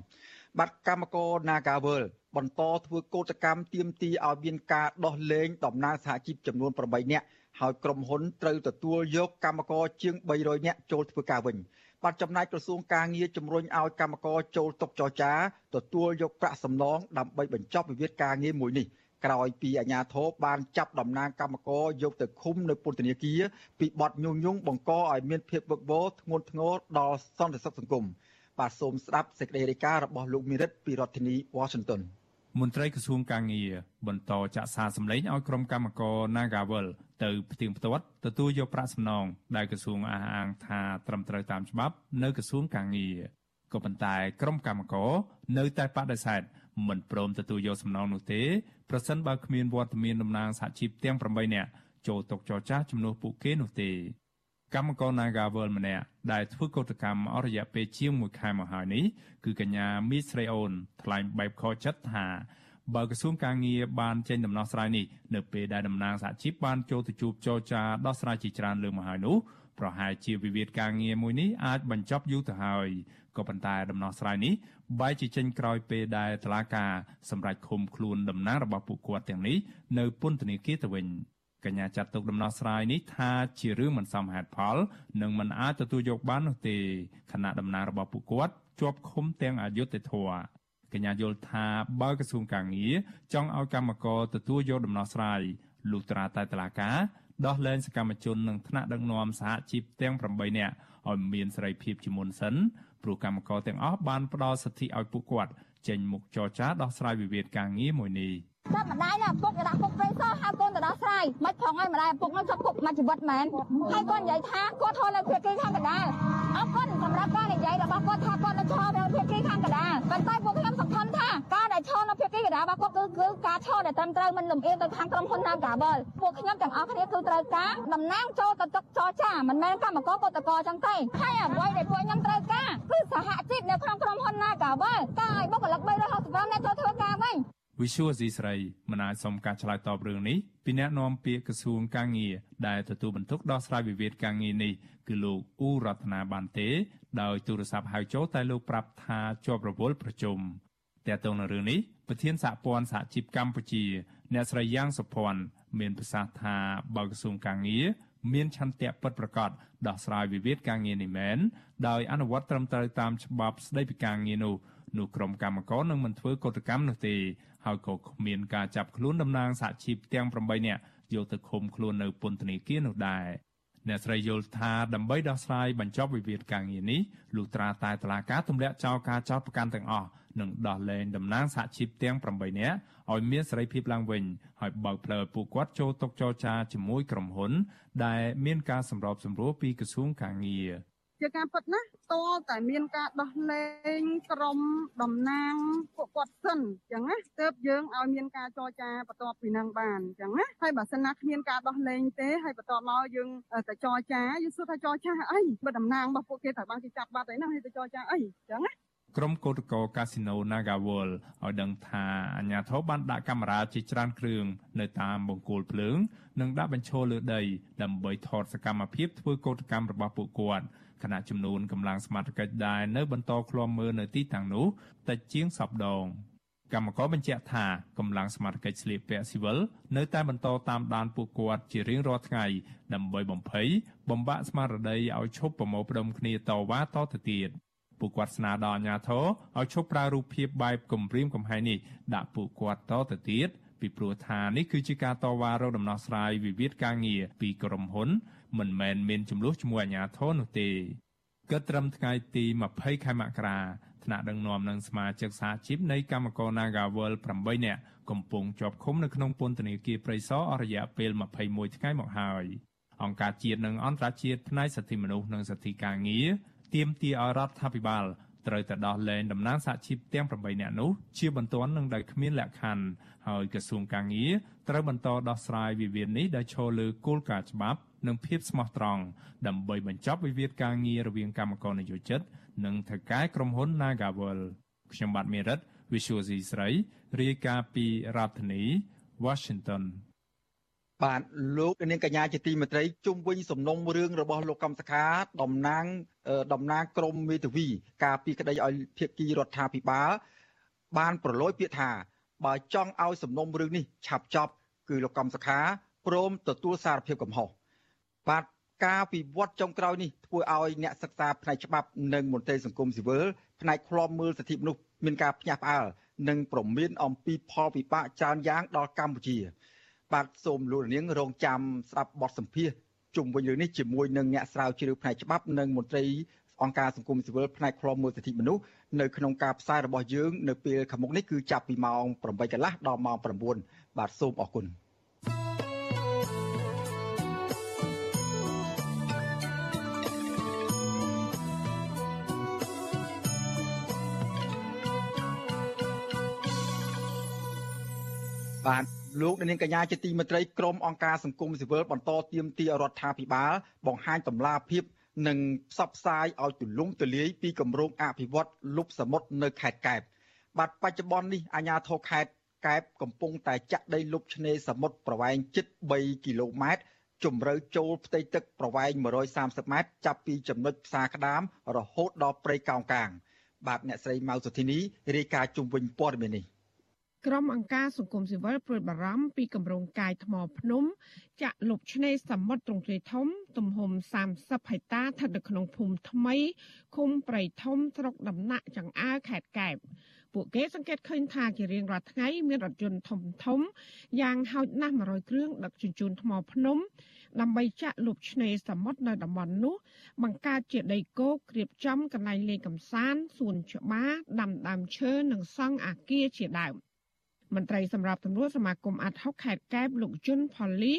បាទកម្មករ Nagawal បន្តធ្វើកោតកម្មទាមទារឲ្យមានការដោះលែងតំណាងសហជីពចំនួន8នាក់ហើយក្រុមហ៊ុនត្រូវទទួលយកកម្មករជាង300នាក់ចូលធ្វើការវិញបាទចំណែកក្រសួងការងារជំរុញឲ្យកម្មករចូលតុចរចាទទួលយកប្រាក់សំណងដើម្បីបញ្ចប់វិវាទការងារមួយនេះ ក្រោយពីអាជ្ញាធរបានចាប់តំណាងកម្មករយកទៅឃុំនៅពន្ធនាគារពីបទញុះញង់បង្កឲ្យមានភាពវឹកវរធ្ងន់ធ្ងរដល់សន្តិសុខសង្គមបាទសូមស្ដាប់សេចក្តីរាយការណ៍របស់លោកមីរិតពីរដ្ឋធានី Washington មន្ត្រីក្រសួងកាងារបន្តចាក់សារសម្លេងឲ្យក្រុមកម្មករ Nagawal ទៅផ្ទៀងផ្ទាត់ទទួលយកប្រាក់សំណងដែលក្រសួងអះអាងថាត្រឹមត្រូវតាមច្បាប់ នៅក្រសួងកាងារក៏ប៉ុន្តែក្រុមកម្មករនៅតែបដិសេធ មិនព្រមទទួលយកសំណងនោះទេប្រសិនបើគ្មានវត្តមានតំណាងសហជីពទាំង8នាក់ចូលតុចរចាជំនួសពួកគេនោះទេកម្មករ Nagawal ម្នាក់ដែលធ្វើកោតកម្មអស់រយៈពេលជាង1ខែមកហើយនេះគឺកញ្ញាមីស្រីអូនថ្លែងបែបខកចិត្តថាបើក្រសួងការងារបានចេញដំណោះស្រាយនេះនៅពេលដែលតំណាងសហជីពបានចូលទៅជួបចរចាដោះស្រាយជាច្រើនលើកមកហើយនោះប្រហែលជាវិវាទការងារមួយនេះអាចបញ្ចប់យូរទៅហើយក៏ប៉ុន្តែដំណោះស្រាយនេះ បែរជាចេញក្រោយពេលដែលតឡាការសម្រាប់ឃុំខ្លួនតំណាងរបស់ពួកគាត់ទាំងនេះនៅពន្ធនាគារទៅវិញកញ្ញាចាត់ទុកដំណោះស្រាយនេះថាជារឿងមិនសមហេតុផលនិងមិនអាចទទួលយកបាននោះទេខណៈតំណាងរបស់ពួកគាត់ជាប់ឃុំទាំងអយុធធរកញ្ញាយល់ថាបើក្រសួងកាងារចង់ឲ្យកម្មករទទួលយកដំណោះស្រាយលុះត្រាតែតឡាការដោះលែងសកម្មជននិងថ្នាក់ដឹកនាំសហជីពទាំង8នាក់ឲ្យមានសេរីភាពជាមុនសិន ព្រោះកម្មករទាំងអស់បានផ្ដល់សិទ្ធិឲ្យពួកគាត់ចេញមុខចរចាដោះស្រាយវិវាទការងារមួយនេះ តែម្ដាយណាពុកដាក់ពុកព្រៃសោះហៅកូនទៅដោះស្រាយមិនផងឲ្យម្ដាយពុកនោះចាប់ពុកមួយជីវិតមែនហើយកូននិយាយថាគាត់ធន់នៅភាគីខាងកណ្ដាលអរគុណសម្រាប់ការនិយាយរបស់គាត់ថាគាត់នៅឈរនៅភាគីខាងកណ្ដាលប៉ុន្តែពួកខ្ញុំសង្ឃឹមថាការដែលឈរនៅភាគីកណ្ដាលរបស់គាត់គឺគឺការឈរដែលត្រឹមត្រូវមិនលំអៀងទៅខាងក្រុមហ៊ុន Nagabel ពួកខ្ញុំទាំងអស់គ្នាគឺត្រូវការតំណាងចូលទៅទឹកចរចាមិនមែនកម្មករកតកអញ្ចឹងទេហើយអ្វីដែលពួកខ្ញុំត្រូវការគឺសហជីពនៅក្នុងក្រុមហ៊ុន Nagabel ការឲ្យបុគ្គលិក365នាក់ចូលធ្វើការវិញ វិសុវអេស៊ីស្រីមិនអាចសុំការឆ្លើយតបរឿងនេះពីអ្នកនាំពាក្យក្រសួងកាងារដែលទទួលបន្ទុកដោះស្រាយវិវាទការងារនេះគឺលោកអ៊ូរតនាបានទេ ដោយទូរស័ព្ទហៅចូលតែលោកប្រាប់ថាជាប់រវល់ប្រជុំតែទៅនឹងរឿងនេះប្រធានសហព័ន្ធសហជីពកម្ពុជា អ្នកស្រីយ៉ាងសុភ័ណ្ឌមានប្រសាសន៍ថាបើក្រសួងកាងារមានឆន្ទៈពិតប្រាកដដោះស្រាយវិវាទការងារនេះមែនដោយអនុវត្តត្រឹមត្រូវតាមច្បាប់ស្តីពីការងារនោះ នោះក្រុមកម្មករនឹងមិនធ្វើកតកម្មនោះទេហើយក៏គ្មានការចាប់ខ្លួនតំណាងសហជីពទាំង8នាក់យកទៅឃុំខ្លួននៅពន្ធនាគារនោះដែរអ្នកស្រីយល់ថាដើម្បីដោះស្រាយបញ្ចប់វិវាទការងារនេះលុះត្រាតែតឡាការទម្លាក់ចោលការចោទប្រកាន់ទាំងអស់និងដោះលែងតំណាងសហជីពទាំង8នាក់ឲ្យមានសេរីភាពឡើងវិញហើយបើកផ្លូវឲ្យពួកគាត់ចូលតុចរចាជាមួយក្រុមហ៊ុន ដែលមានការសម្របសម្រួលពីក្រសួងកាងារ ជាការពិតណាតលតែមានការដោះលែងក្រុមតំណាងពួកគាត់សិនអញ្ចឹងណាទើបយើងឲ្យមានការចរចាបន្ទាប់ពីនឹងបានអញ្ចឹងណាហើយបើសិនណាគ្មានការដោះលែងទេហើយបន្ទាប់មកយើងទៅចរចាយើងសួរថាចរចាអីបើតំណាងរបស់ពួកគេត្រូវបានគេចាប់បាត់អីណាហើយទៅចរចាអីអញ្ចឹងណាក្រុមកោតក្រកាស៊ីណូ Nagawal ឲ្យដឹងថាអាជ្ញាធរបានដាក់កាមេរ៉ាជាច្រើនគ្រឿងនៅតាមបង្គោលភ្លើង និងដាក់បញ្ឈរលើដីដើម្បីថតសកម្មភាពធ្វើកោតកម្មរបស់ពួកគាត់ ខណៈចំនួនកម្លាំងសមត្ថកិច្ចដែរនៅបន្តឃ្លាំមើលនៅទីតាំងនោះតិចជាងសប្ដងកម្មករបញ្ជាក់ថាកម្លាំងសមត្ថកិច្ចស្លៀកពាក់ស៊ីវិលនៅតែបន្តតាមដានពួកគាត់ជារៀងរាល់ថ្ងៃដើម្បីបំភ័យបំបាក់ស្មារតីឲ្យឈប់ប្រមូលផ្ដុំគ្នាតវ៉ាតទៅទៀតពួកគាត់ស្នើដល់អាជ្ញាធរឲ្យឈប់ប្រើរូបភាពបែបគំរាមកំហែងនេះដាក់ពួកគាត់តទៅទៀតពីព្រោះថានេះគឺជាការតវ៉ារកដំណោះស្រាយវិវាទការងារពីក្រុមហ៊ុន មិនមែនមានចំនួនជាមួយអាជ្ញាធរនោះទេគិតត្រឹមថ្ងៃទី20ខែមករាថ្នាក់ដឹកនាំនិងសមាជិកសហជីពនៃកម្មករ Nagawal 8នាក់កំពុងជាប់ឃុំនៅក្នុងពន្ធនាគារព្រៃសរអស់រយៈពេល21ថ្ងៃមកហើយអង្គការជាតិនិងអន្តរជាតិផ្នែកសិទ្ធិមនុស្សនិងសិទ្ធិការងារទាមទារឲ្យរដ្ឋាភិបាលត្រូវតែដោះលែងតំណាងសហជីពទាំង8នាក់នោះជាបន្ទាន់នឹងដោយគ្មានលក្ខខណ្ឌហើយក្រសួងកាងារត្រូវបន្តដោះស្រាយវិវាទនេះដោយឈលលើគោលការណ៍ច្បាប់ និងភាពស្មោះត្រង់ដើម្បីបញ្ចប់វិវាទការងាររវាងកម្មករនយោជិត និងថៅកែក្រុមហ៊ុន Nagawal ខ្ញុំបាទមេរិត Visual C ស្រីរាយការណ៍ពីរដ្ឋធានី Washington បាទលោកនាងកញ្ញាជាទីមេត្រីជុំវិញសំណុំរឿងរបស់លោកកំសខាតំណាងតំណាងក្រមមេធាវី ការពីក្តីឲ្យភាគីរដ្ឋាភិបាលបានប្រឡូយពាក្យថាបើចង់ឲ្យសំណុំរឿងនេះឆាប់ចប់គឺលោកកំសខាព្រមទទួលសារភាពកំហុស បាទការវិវត្តចុងក្រោយនេះធ្វើឲ្យអ្នកសិក្សាផ្នែកច្បាប់និងមន្ត្រីសង្គមស៊ីវិលផ្នែកឃ្លាំមើលសិទ្ធិមនុស្សមានការភ្ញាក់ផ្អើលនិងប្រមានអំពីផលវិបាកច្រើនយ៉ាងដល់កម្ពុជា បាទសូមលោកនាងរងចាំស្ដាប់បទសម្ភាសជុំវិញរឿងនេះជាមួយនឹងអ្នកស្រាវជ្រាវផ្នែកច្បាប់និងមន្ត្រីអង្គការសង្គមស៊ីវិលផ្នែកឃ្លាំមើលសិទ្ធិមនុស្សនៅក្នុងការផ្សាយរបស់យើង នៅពេលខាងមុខនេះគឺចាប់ពីម៉ោង8កន្លះដល់ម៉ោង9បាទសូមអរគុណ បាទលោកនាងកញ្ញាជាទីមេត្រីក្រមអង្គការសង្គមស៊ីវិលបន្តទៀមទារដ្ឋាភិបាល បង្ហាញតម្លាភាពនិងផ្សព្វផ្សាយឲ្យទូលំទូលាយពីគម្រោងអភិវឌ្ឍលុបសមុទ្រនៅខេត្តកែបបាទបច្ចុប្បន្ននេះអាជ្ញាធរខេត្តកែបកំពុងតែចាក់ដីលុបឆ្នេរសមុទ្រប្រវែងជិត3គីឡូម៉ែត្រជម្រៅចូលផ្ទៃទឹកប្រវែង130ម៉ែត្រចាប់ពីចំណុចផ្សារក្តាមរហូតដល់ព្រៃកោងកាង បាទអ្នកស្រីម៉ៅសុធីនីរាយការណ៍ជុំវិញព័ត៌មាននេះ ក្រុមអង្គការសង្គមស៊ីវិលព្រួយបារម្ភពីគម្រោងកាយថ្មភ្នំ ចាក់លុបឆ្នេរសមុទ្រទ្រង់ទ្រាយធំ ទំហំ30ហិកតាស្ថិតនៅក្នុងភូមិថ្មីឃុំព្រៃធំស្រុកដំណាក់ចង្អើខេត្តកែបពួកគេសង្កេតឃើញថាជារៀងរាល់ថ្ងៃមានរថយន្តធំធំយ៉ាងហោចណាស់100គ្រឿងដឹកជញ្ជូនថ្មភ្នំ ដើម្បីចាក់លុបឆ្នេរសមុទ្រនៅតំបន់នោះ បង្កើតជាដីគោករៀបចំកន្លែងលេងកម្សាន្តសួនច្បារដាំដើមឈើនិងសង់អគារជាដើម។ មន្ត្រីសម្រាប់ទំនួលសមាគមអាត់ហុកខេត្តកែបលោកជុនផល្លី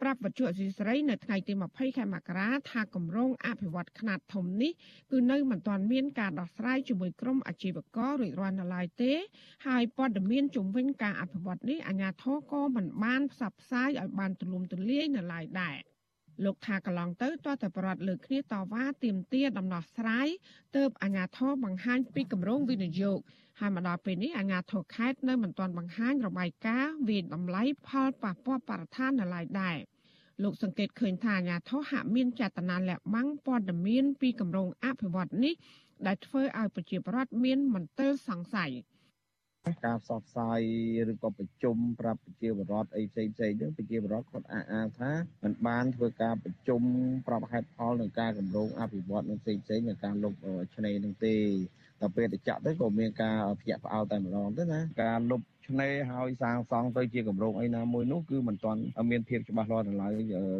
ប្រាប់វិទ្យុអសីស្រីនៅថ្ងៃទី20ខែមករាថាគម្រោងអភិវឌ្ឍខ្នាតធំនេះគឺនៅមិនទាន់មានការដោះស្រាយជាមួយក្រុមអាជីវកររួចរាល់នៅឡើយទេ ហើយព័ត៌មានជំវិញការអភិវឌ្ឍនេះអាជ្ញាធរក៏មិនបានផ្សព្វផ្សាយឲ្យបានទូលំទូលាយនៅឡើយដែរលោកថាកន្លងទៅតើតែប្រដ្ឋលើគ្នាតវ៉ាទាមទារដំណោះស្រាយទៅអាជ្ញាធរបង្ហាញពីគម្រោងវិនិយោគ ហើយមកដល់ពេលនេះអាជ្ញាធរខេត្តនៅមិនទាន់បង្ហាញរបាយការណ៍វិតម្លៃផលប៉ះពាល់បរិស្ថាននៅឡើយដែរលោកសង្កេតឃើញថាអាជ្ញាធរហាក់មានចេតនាលាក់បាំងព័ត៌មានពីគម្រោងអភិវឌ្ឍនេះដែលធ្វើឲ្យប្រជាពលរដ្ឋមានមន្ទិលសង្ស័យការផ្សព្វផ្សាយឬក៏ប្រជុំប្រាប់ប្រជាពលរដ្ឋអីផ្សេងផ្សេងហ្នឹងប្រជាពលរដ្ឋគាត់អះអាងថាมันបានធ្វើការប្រជុំប្រាប់ហេតុផលនឹងការគម្រោងអភិវឌ្ឍនឹងផ្សេងផ្សេងនឹងការលុបឆ្នេរនឹងទេ ដល់ពេលទៅចាក់ទៅក៏មានការភ្ញាក់ផ្អើលតែម្ដងទៅណាការលុបឆ្នេរហើយសាងសង់ទៅជាគម្រោងអីណាមួយនោះគឺមិនទាន់មានភាពច្បាស់លាស់នៅឡើយ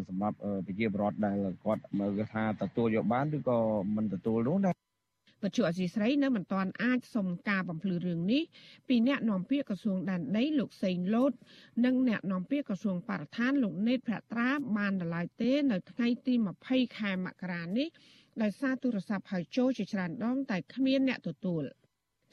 សម្រាប់ប្រជាពលរដ្ឋដែលគាត់មើលថាទទួលយកបានឬក៏មិនទទួលនោះណាបច្ចុប្បន្នអសីស្រីនៅមិនទាន់អាចសុំការបំភ្លឺរឿងនេះពីអ្នកនាំពាក្យក្រសួងដែនដីលោកសេងលូតនិងអ្នកនាំពាក្យក្រសួងបរិស្ថានលោកណេតភត្រាបានដល់ឡើយទេ នៅថ្ងៃទី20ខែមករានេះ ដោយសារទូរស័ព្ទហៅចូលជាច្រើនដងតែគ្មានអ្នកទទួល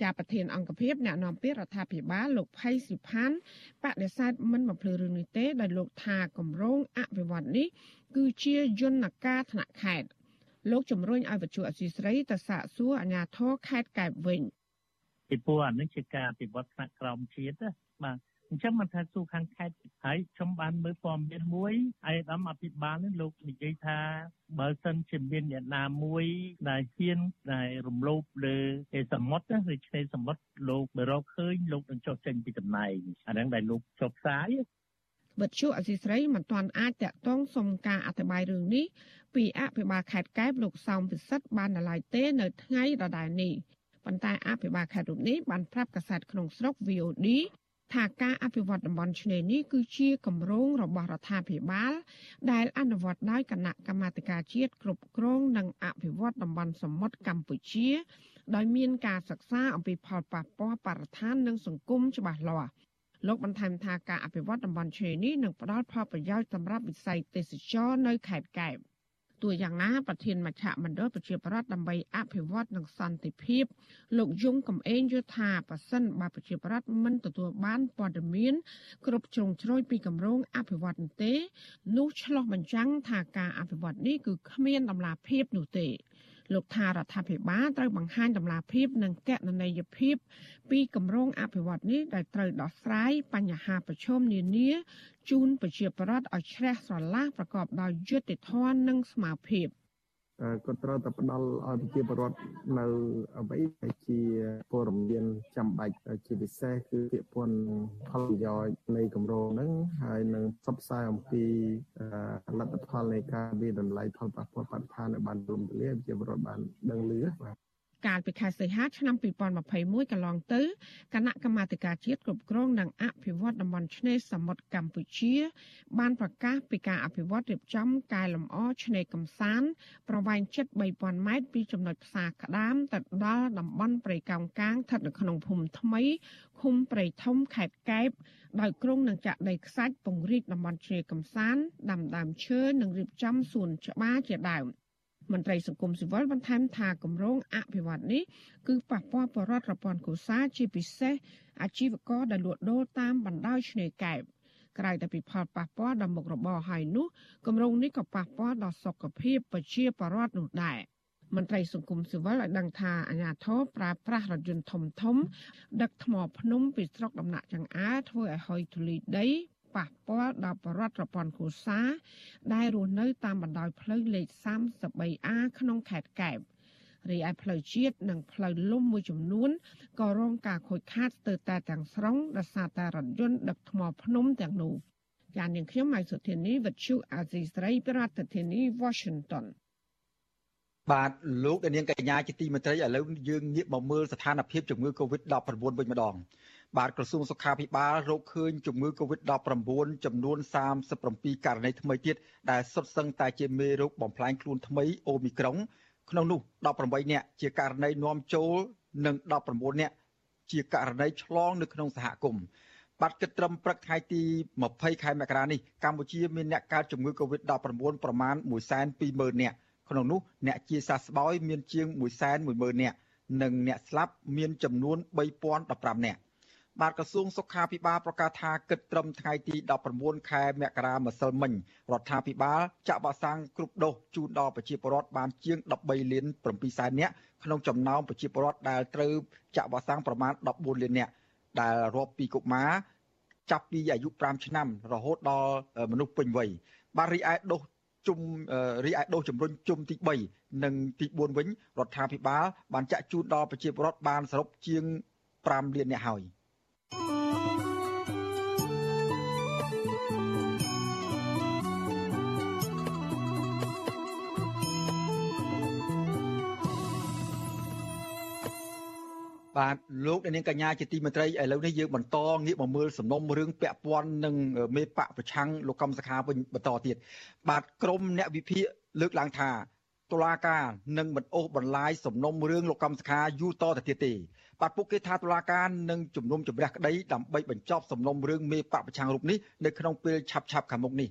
ជាប្រធានអង្គភិបអ្នកនាំពាក្យរដ្ឋាភិបាលលោកផៃស៊ីផាន់បដិសេធមិនបំភ្លឺរឿងនេះទេដោយលោកថាគម្រោងអភិវឌ្ឍនេះគឺជាយន្តការថ្នាក់ខេត្តលោកជំរុញឲ្យវិទ្យុអសីស្រីទៅសាកសួរអាជ្ញាធរខេត្តកែបវិញពីព្រោះអានេះជាការអភិវឌ្ឍថ្នាក់ក្រោមជាតិបាទ អញ្ចឹងមិនថាទូខាងខេត្តហើយខ្ញុំបានមើលព័ត៌មានមួយអាយដាមអភិបាលនេះលោកនិយាយថាបើសិនជាមានអ្នកណាមួយដែលហ៊ានដែលរំលោភលើសមុទ្រឬឆ្នេរសមុទ្រលោកបើរកឃើញលោកនឹងចុះចេញពីតំណែងអាហ្នឹងដែលលោកចុះផ្សាយបទជួអសីស្រីមិនទាន់អាចតាក់ទងសុំការអធិប្បាយរឿងនេះពីអភិបាលខេត្តកែបលោកសោមពិសិដ្ឋបាននៅឡើយទេនៅថ្ងៃដដែលនេះប៉ុន្តែអភិបាលខេត្តរូបនេះបានប្រាប់កាសែតក្នុងស្រុក VOD ថាការអភិវឌ្ឍតំបន់ឆ្នេរនេះគឺជាគម្រោងរបស់រដ្ឋាភិបាល ដែលអនុវត្តដោយគណៈកម្មាធិការជាតិគ្រប់គ្រងនិងអភិវឌ្ឍតំបន់សមុទ្រកម្ពុជាដោយមានការសិក្សាអំពីផលប៉ះពាល់បរិស្ថាននិងសង្គមច្បាស់លាស់លោកបន្ថែមថាការអភិវឌ្ឍតំបន់ឆ្នេរនេះនឹងផ្ដល់ផលប្រយោជន៍សម្រាប់វិស័យទេសចរនៅខេត្តកែប ទោះយ៉ាងណាប្រធានមជ្ឈមណ្ឌលប្រជាប្រដ្ឋដើម្បីអភិវឌ្ឍនិងសន្តិភាពលោកយងកំឯងយល់ថាប៉ះសិនបើប្រជាប្រដ្ឋមិនទទួលបានព័ត៌មានគ្រប់ជ្រុងជ្រោយពីគម្រោងអភិវឌ្ឍន៍ទេនោះឆ្លោះបញ្ចាំងថាការអភិវឌ្ឍនេះគឺគ្មានដំណាភាពនោះទេ លោកថារដ្ឋាភិបាលត្រូវបង្ហាញដំណាភាពនិងកណន័យភាពពីគម្រោងអភិវឌ្ឍនេះដែលត្រូវដោះស្រាយបញ្ហាប្រឈមនានាជូនប្រជាពលរដ្ឋឲ្យជ្រះស្រឡះប្រកបដោយយុត្តិធម៌និងស្មារតីភាព គាត់ត្រូវតែផ្ដល់ឲ្យប្រជាពលរដ្ឋនៅអ្វីដែលជាព័ត៌មានចាំបាច់ជាពិសេសគឺពាក្យពន្ធផលប្រយោជន៍នៃគម្រោងហ្នឹងហើយនឹងផ្សព្វផ្សាយអំពីលទ្ធផលនៃការវិតម្លៃផលប៉ះពាល់បរិស្ថាននៅបានទូលំទូលាយប្រជាពលរដ្ឋបានដឹងឮបាទ កាលពីខែសីហាឆ្នាំ2021កន្លងទៅគណៈកម្មាធិការជាតិគ្រប់គ្រងនិងអភិវឌ្ឍតំបន់ឆ្នេរសមុទ្រកម្ពុជា បានប្រកាសពីការអភិវឌ្ឍរៀបចំកែលម្អឆ្នេរកំសាន្តប្រវែងជិត3000ម៉ែត្រពីចំណុចផ្សារក្តាមទៅដល់តំបន់ព្រៃកោងកាងស្ថិតនៅក្នុងភូមិថ្មីឃុំព្រៃធំខេត្តកែបដោយក្រុងនឹងចាក់ដីខ្សាច់ពង្រីកតំបន់ឆ្នេរកំសាន្តដាំដើមឈើនិងរៀបចំសួនច្បារជាដើម។ មន្ត្រីសង្គមស៊ីវិលបន្ថែមថាគម្រោងអភិវឌ្ឍនេះគឺប៉ះពាល់បរិវត្តរពន្ធគូសាជាពិសេសអាជីវករដែលលក់ដូរតាមបណ្ដោយឆ្នេរកែបក្រៅតែពីផលប៉ះពាល់ដល់មុខរបរហើយនោះគម្រោងនេះក៏ប៉ះពាល់ដល់សុខភាពប្រជាពលរដ្ឋនោះដែរមន្ត្រីសង្គមស៊ីវិលឲ្យដឹងថាអាញាធរប្រើប្រាស់រថយន្តធំធំ ដឹកថ្មភ្នំពីស្រុកដំណាក់ចង្អើធ្វើឲ្យហុយធូលីដី ប៉ះពាល់ដល់បរដ្ឋប្រព័ន្ធគ្រួសារដែលរស់នៅតាមបណ្ដោយផ្លូវលេខ 33A ក្នុងខេត្តកែបរីឯផ្លូវជាតិនិងផ្លូវលំមួយចំនួនក៏រងការខូចខាតស្ទើរតែទាំងស្រុងដោយសារតែរថយន្តដឹកថ្មភ្នំទាំងនោះចាននាងខ្ញុំម៉ៃសុធានីវិទ្យុអាស៊ីស្រីប្រធានាធិបតី Washington បាទលោកនាងកញ្ញាជាទីមេត្រីឥឡូវយើងងាកមកមើលស្ថានភាពជំងឺ Covid-19 វិញម្ដង បាទក្រសួងសុខាភិបាលរកឃើញជំងឺ Covid-19 ចំនួន37ករណីថ្មីទៀតដែលសុទ្ធសឹងតែជាមេរោគបំផ្លាញខ្លួនថ្មីអូមីក្រុងក្នុងនោះ18នាក់ជាករណីនាំចូលនិង19នាក់ជាករណីឆ្លងនៅក្នុងសហគមន៍បាត់គិតត្រឹមព្រឹកថ្ងៃទី20ខែមករានេះកម្ពុជាមានអ្នកកើតជំងឺ Covid-19 ប្រមាណ120,000នាក់ក្នុងនោះអ្នកជាសះស្បើយមានជាង110,000នាក់និងអ្នកស្លាប់មានចំនួន3015នាក់ បាទក្រសួងសុខាភិបាលប្រកាសថាគិតត្រឹមថ្ងៃទី19ខែមករាម្សិលមិញរដ្ឋាភិបាលចាក់វ៉ាក់សាំងគ្រប់ដូសជូនដល់ប្រជាពលរដ្ឋបានជាង13លាន7សែននាក់ក្នុងចំណោមប្រជាពលរដ្ឋដែលត្រូវចាក់វ៉ាក់សាំងប្រមាណ14លាននាក់ដែលរាប់ពីកុមារចាប់ពីអាយុ5ឆ្នាំរហូតដល់មនុស្សពេញវ័យបាទរីឯដូសជុំរីឯដូសជំរុញជុំទី3និងទី4វិញរដ្ឋាភិបាលបានចាក់ជូនដល់ប្រជាពលរដ្ឋបានសរុបជាង5លាននាក់ហើយ។ បាទលោកនាងកញ្ញាជាទីមេត្រីឥឡូវនេះយើងបន្តងាកមកមើលសំណុំរឿងពាក់ព័ន្ធនឹងមេបកប្រឆាំងលោកកំសខាវិញបន្តទៀតបាទក្រមអ្នកវិភាគលើកឡើងថា តុលាការនឹងមិនអូសបន្លាយសំណុំរឿងលោកកំសខាយូរតទៅទៀតទេបាទពួកគេថាតុលាការនឹងជំនុំជម្រះក្តីដើម្បីបញ្ចប់សំណុំរឿងមេបកប្រឆាំងរូបនេះនៅក្នុងពេលឆាប់ឆាប់ខាងមុខនេះ